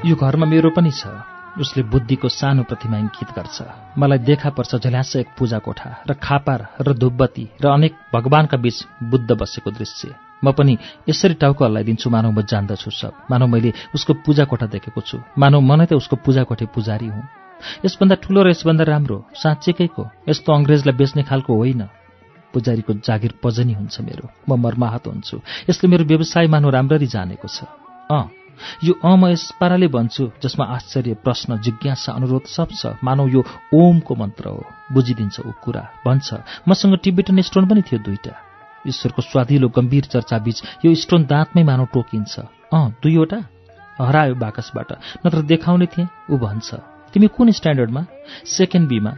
Speaker 1: यो घरमा मेरो पनि छ। उसले बुद्धिको सानो प्रतिमा इङ्कित गर्छ। मलाई देखा पर्छ झल्यास एक पूजा कोठा र खापार र धुब्बती र अनेक भगवानका बीच बुद्ध बसेको दृश्य। म पनि यसरी टाउको हल्लाइदिन्छु मानव म जान्दछु सब। मानव मैले उसको पूजा कोठा देखेको छु। मानव म नै त उसको पूजा कोठे पुजारी हुँ। यसभन्दा ठुलो र यसभन्दा राम्रो साँच्चैकैको यस्तो अङ्ग्रेजलाई बेच्ने खालको होइन। पुजारीको जागिर पजनी हुन्छ मेरो। म मर्माहत हुन्छु। यसले मेरो व्यवसाय मानव राम्ररी जानेको छ। अँ यो अ म यस पाराले भन्छु जसमा आश्चर्य प्रश्न जिज्ञासा अनुरोध सब छ। मानव यो ओमको मन्त्र हो। बुझिदिन्छ ऊ कुरा। भन्छ मसँग टिबेटन स्टोन पनि थियो दुईटा। ईश्वरको स्वादिलो गम्भीर चर्चाबीच यो स्टोन दाँतमै मानव टोकिन्छ। अँ दुईवटा? हरायो बाकसबाट। नत्र देखाउने थिएँ ऊ भन्छ। तिमी कुन स्ट्यान्डर्डमा? सेकेन्ड बीमा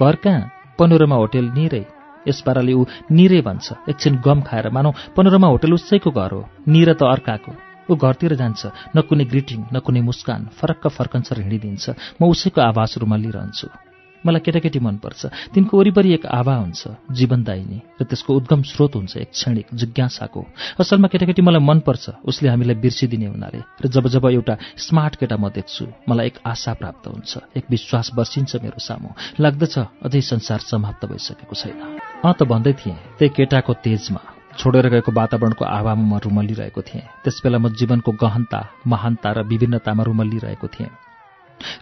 Speaker 1: घर कहाँ? Panorama hotel निरै। यस पाराले ऊ निरे भन्छ। एकछिन गम खाएर मानौ पनोरमा होटेल उसैको घर हो। निर त अर्काको। ऊ घरतिर जान्छ। न कुनै ग्रिटिङ न कुनै मुस्कान। फरक्क फर्कन्छ र हिँडिदिन्छ। म उसैको आवाज लिइरहन्छु मलाई केटाकेटी मनपर्छ। तिनको वरिपरि एक आभा हुन्छ जीवनदायिनी र त्यसको उद्गम स्रोत हुन्छ एक क्षणिक जिज्ञासाको। असलमा केटाकेटी मलाई मनपर्छ उसले हामीलाई बिर्सिदिने हुनाले र जब जब एउटा स्मार्ट केटा म देख्छु मलाई एक आशा प्राप्त हुन्छ एक विश्वास बर्सिन्छ मेरो सामु। लाग्दछ अझै संसार समाप्त भइसकेको छैन। अँ त भन्दै थिएँ त्यही केटाको तेजमा छोडेर गएको वातावरणको आवामा म रुमल्लिरहेको थिएँ। त्यसबेला म जीवनको गहनता महानता र विभिन्नतामा रुमल्लिरहेको थिएँ।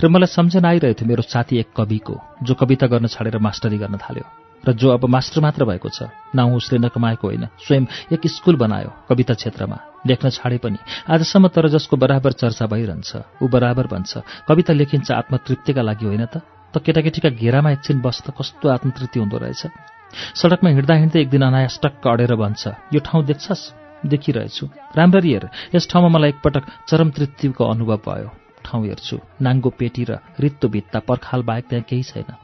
Speaker 1: र मलाई सम्झना आइरहेको थियो मेरो साथी एक कविको जो कविता गर्न छाडेर मास्टरी गर्न थाल्यो। र जो अब मास्टर मात्र भएको छ नाउँ उसले नकमाएको होइन स्वयं एक स्कुल बनायो कविता क्षेत्रमा। लेख्न छाडे पनि। आजसम्म तर जसको बराबर चर्चा भइरहन्छ ऊ बराबर भन्छ कविता लेखिन्छ आत्मतृप्तिका लागि होइन त? त केटाकेटीका घेरामा एकछिन बस्दा कस्तो आत्मतृप्ति हुँदो रहेछ? सडकमा हिँड्दा हिँड्दै एक दिन अनायास टक्क अडेर भन्छ यो ठाउँ देख्छस्? देखिरहेछु। राम्ररी हेर यस ठाउँमा मलाई एकपटक चरम तृप्तिको अनुभव भयो। ठाउँ हेर्छु नाङ्गो पेटी र रित्तो भित्ता पर्खाल बाहेक त्यहाँ केही छैन।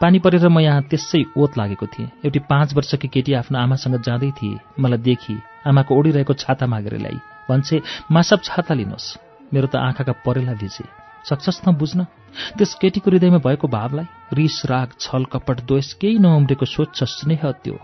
Speaker 1: पानी परेर म यहाँ त्यसै ओत लागेको थिएँ। एउटी पाँच वर्षकी केटी आफ्नो आमासँग जाँदै थिए। मलाई देखि आमाको ओडिरहेको छाता मागेर ल्याई। भन्छे मासब छाता लिनुहोस् मेरो त आँखाका परेला भिजे। सक्छस् न बुझ्न? त्यस केटीको हृदयमा भएको भावलाई रिस राग छल कपट द्वेष केही नउम्रेको स्वच्छ स्नेह त्यो।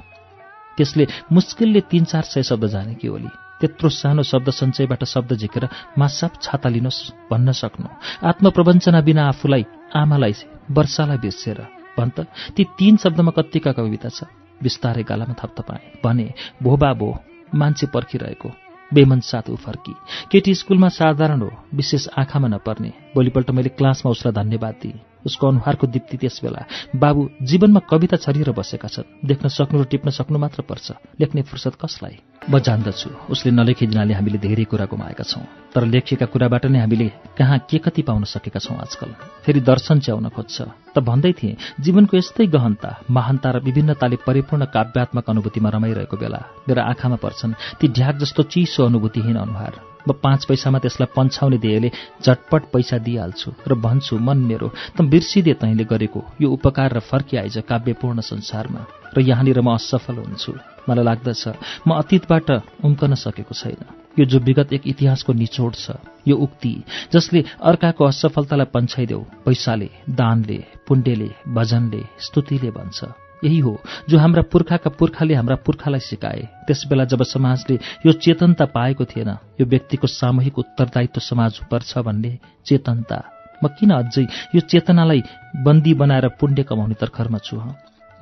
Speaker 1: त्यसले मुस्किलले तीन चार सय शब्द जाने कि ओली। त्यत्रो सानो शब्द सञ्चयबाट शब्द झिकेर मासाप छाता लिनुहोस् भन्न सक्नु। आत्मप्रवञ्चना बिना आफूलाई आमालाई वर्षालाई बिर्सेर भन् त ती तीन शब्दमा कत्तिका कविता छ। बिस्तारै गालामा थप्थपाएँ। भने भोबा भो मान्छे पर्खिरहेको बेमन साथ ऊ फर्की। केटी स्कुलमा साधारण हो विशेष आँखामा नपर्ने। भोलिपल्ट मैले क्लासमा उसलाई धन्यवाद दिएँ। उसको अनुहारको दीप्ति त्यस बेला बाबु जीवनमा कविता छरिएर बसेका छन्। देख्न सक्नु र टिप्न सक्नु मात्र पर्छ। लेख्ने फुर्सद कसलाई? म जान्दछु। उसले नलेखिदिनाले हामीले धेरै कुरा गुमाएका छौँ। तर लेखिएका कुराबाट नै हामीले कहाँ के कति पाउन सकेका छौँ आजकल? फेरि दर्शन च्याउन खोज्छ। त भन्दै थिएँ जीवनको यस्तै गहनता महानता र विभिन्नताले परिपूर्ण काव्यात्मक अनुभूतिमा रमाइरहेको बेला मेरो आँखामा पर्छन् ती ढ्याक जस्तो चिसो अनुभूतिहीन अनुहार। म पाँच पैसामा त्यसलाई पन्छाउने दिएले झटपट पैसा दिइहाल्छु र भन्छु मन मेरो त बिर्सिदे तैँले गरेको यो उपकार र फर्किआइज काव्यपूर्ण संसारमा र यहाँनिर म असफल हुन्छु। मलाई लाग्दछ म अतीतबाट उम्कन सकेको छैन। यो जो विगत एक इतिहासको निचोड छ। यो उक्ति जसले अर्काको असफलतालाई पन्छाइदेऊ पैसाले दानले पुण्यले भजनले स्तुतिले भन्छ। यही हो जो हाम्रा पुर्खाका पुर्खाले हाम्रा पुर्खालाई सिकाए। त्यसबेला जब समाजले यो चेतनता पाएको थिएन यो व्यक्तिको सामूहिक उत्तरदायित्व समाज पर्छ भन्ने चेतनता। म किन अझै यो चेतनालाई बन्दी बनाएर पुण्य कमाउने तर्खरमा छु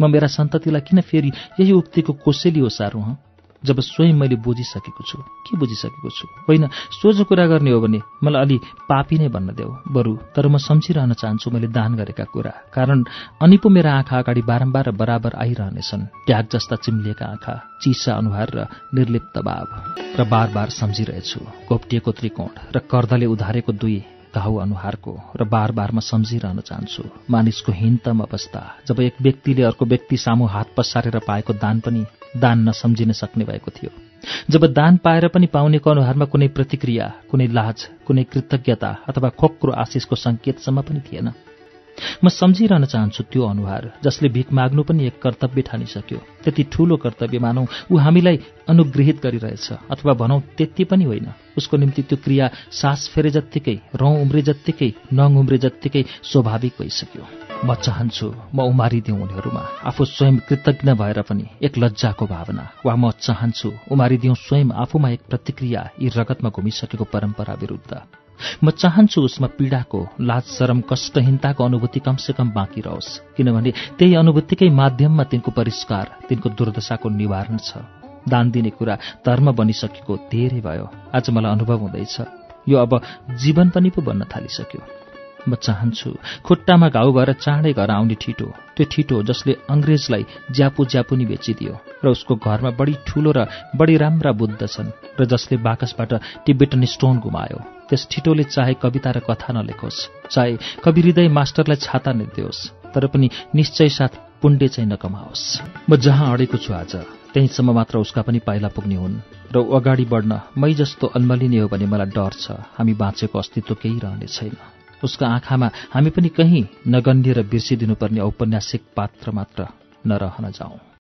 Speaker 1: म मेरा सन्ततिलाई किन फेरि यही उक्तिको कोसेली ओसारू हँ? जब स्वयं मैले बुझिसकेको छु। के बुझिसकेको छु? होइन सोझो कुरा गर्ने हो भने मलाई अलि पापी नै भन्न देऊ। बरु तर म सम्झिरहन चाहन्छु मैले दान गरेका कुरा। कारण अनि पो मेरा आँखा अगाडि बारम्बार बराबर आइरहनेछन्। ट्याग जस्ता चिम्लिएका आँखा चिसा अनुहार र निर्लिप्त भाव र बार बार सम्झिरहेछु। घोप्टिएको त्रिकोण र कर्दले उधारेको दुई घाउ अनुहारको र बार बार म सम्झिरहन चाहन्छु। मानिसको हीनतम अवस्था। जब एक व्यक्तिले अर्को व्यक्ति सामु हात पसारेर पाएको दान पनि दान नसम्झिन सक्ने भएको थियो। जब दान पाएर पनि पाउनेको अनुहारमा कुनै प्रतिक्रिया कुनै लाज कुनै कृतज्ञता अथवा खोक्रो आशिषको सङ्केतसम्म पनि थिएन। म सम्झिरहन चाहन्छु त्यो अनुहार जसले भिख माग्नु पनि एक कर्तव्य ठानिसक्यो। त्यति ठूलो कर्तव्य मानौ ऊ हामीलाई अनुग्रहित गरिरहेछ अथवा भनौँ त्यति पनि होइन। उसको निम्ति त्यो क्रिया सास फेरे जत्तिकै रौँ उम्रे जत्तिकै नङ उम्रे जत्तिकै स्वाभाविक भइसक्यो। म चाहन्छु म उमारिदिउँ उनीहरूमा। आफू स्वयं कृतज्ञ भएर पनि एक लज्जाको भावना। वा म चाहन्छु उमारिदिउँ स्वयं आफूमा एक प्रतिक्रिया यी रगतमा घुमिसकेको परम्परा विरुद्ध। म चाहन्छु उसमा पीडाको लाज शरम कष्टहीनताको अनुभूति कमसेकम बाँकी रहोस्। किनभने त्यही अनुभूतिकै माध्यममा तिनको परिष्कार तिनको दुर्दशाको निवारण छ। दान दिने कुरा धर्म बनिसकेको धेरै भयो। आज मलाई अनुभव हुँदैछ। यो अब जीवन पनि पो बन्न थालिसक्यो। म चाहन्छु खुट्टामा घाउ भएर चाँडै घर आउने ठिटो। त्यो ठिटो जसले अङ्ग्रेजलाई ज्यापु ज्यापुनी बेचिदियो र उसको घरमा बढी ठूलो र बढी राम्रा बुद्ध छन् र जसले बाकसबाट टिबेटन स्टोन गुमायो। त्यस ठिटोले चाहे कविता र कथा नलेखोस् चाहे कवि हृदय मास्टरलाई छाता निर्दियोस् तर पनि निश्चय साथ पुण्डे चाहिँ नकमाओस्। म जहाँ अडेको छु आज त्यहीँसम्म मात्र उसका पनि पाइला पुग्ने हुन् र अगाडि बढ्न मै जस्तो अन्मलिने हो भने मलाई डर छ हामी बाँचेको अस्तित्व केही रहने छैन। उसको आँखामा हामी पनि कहीँ नगण्य र बिर्सिदिनुपर्ने औपन्यासिक पात्र मात्र नरहन जाउँ।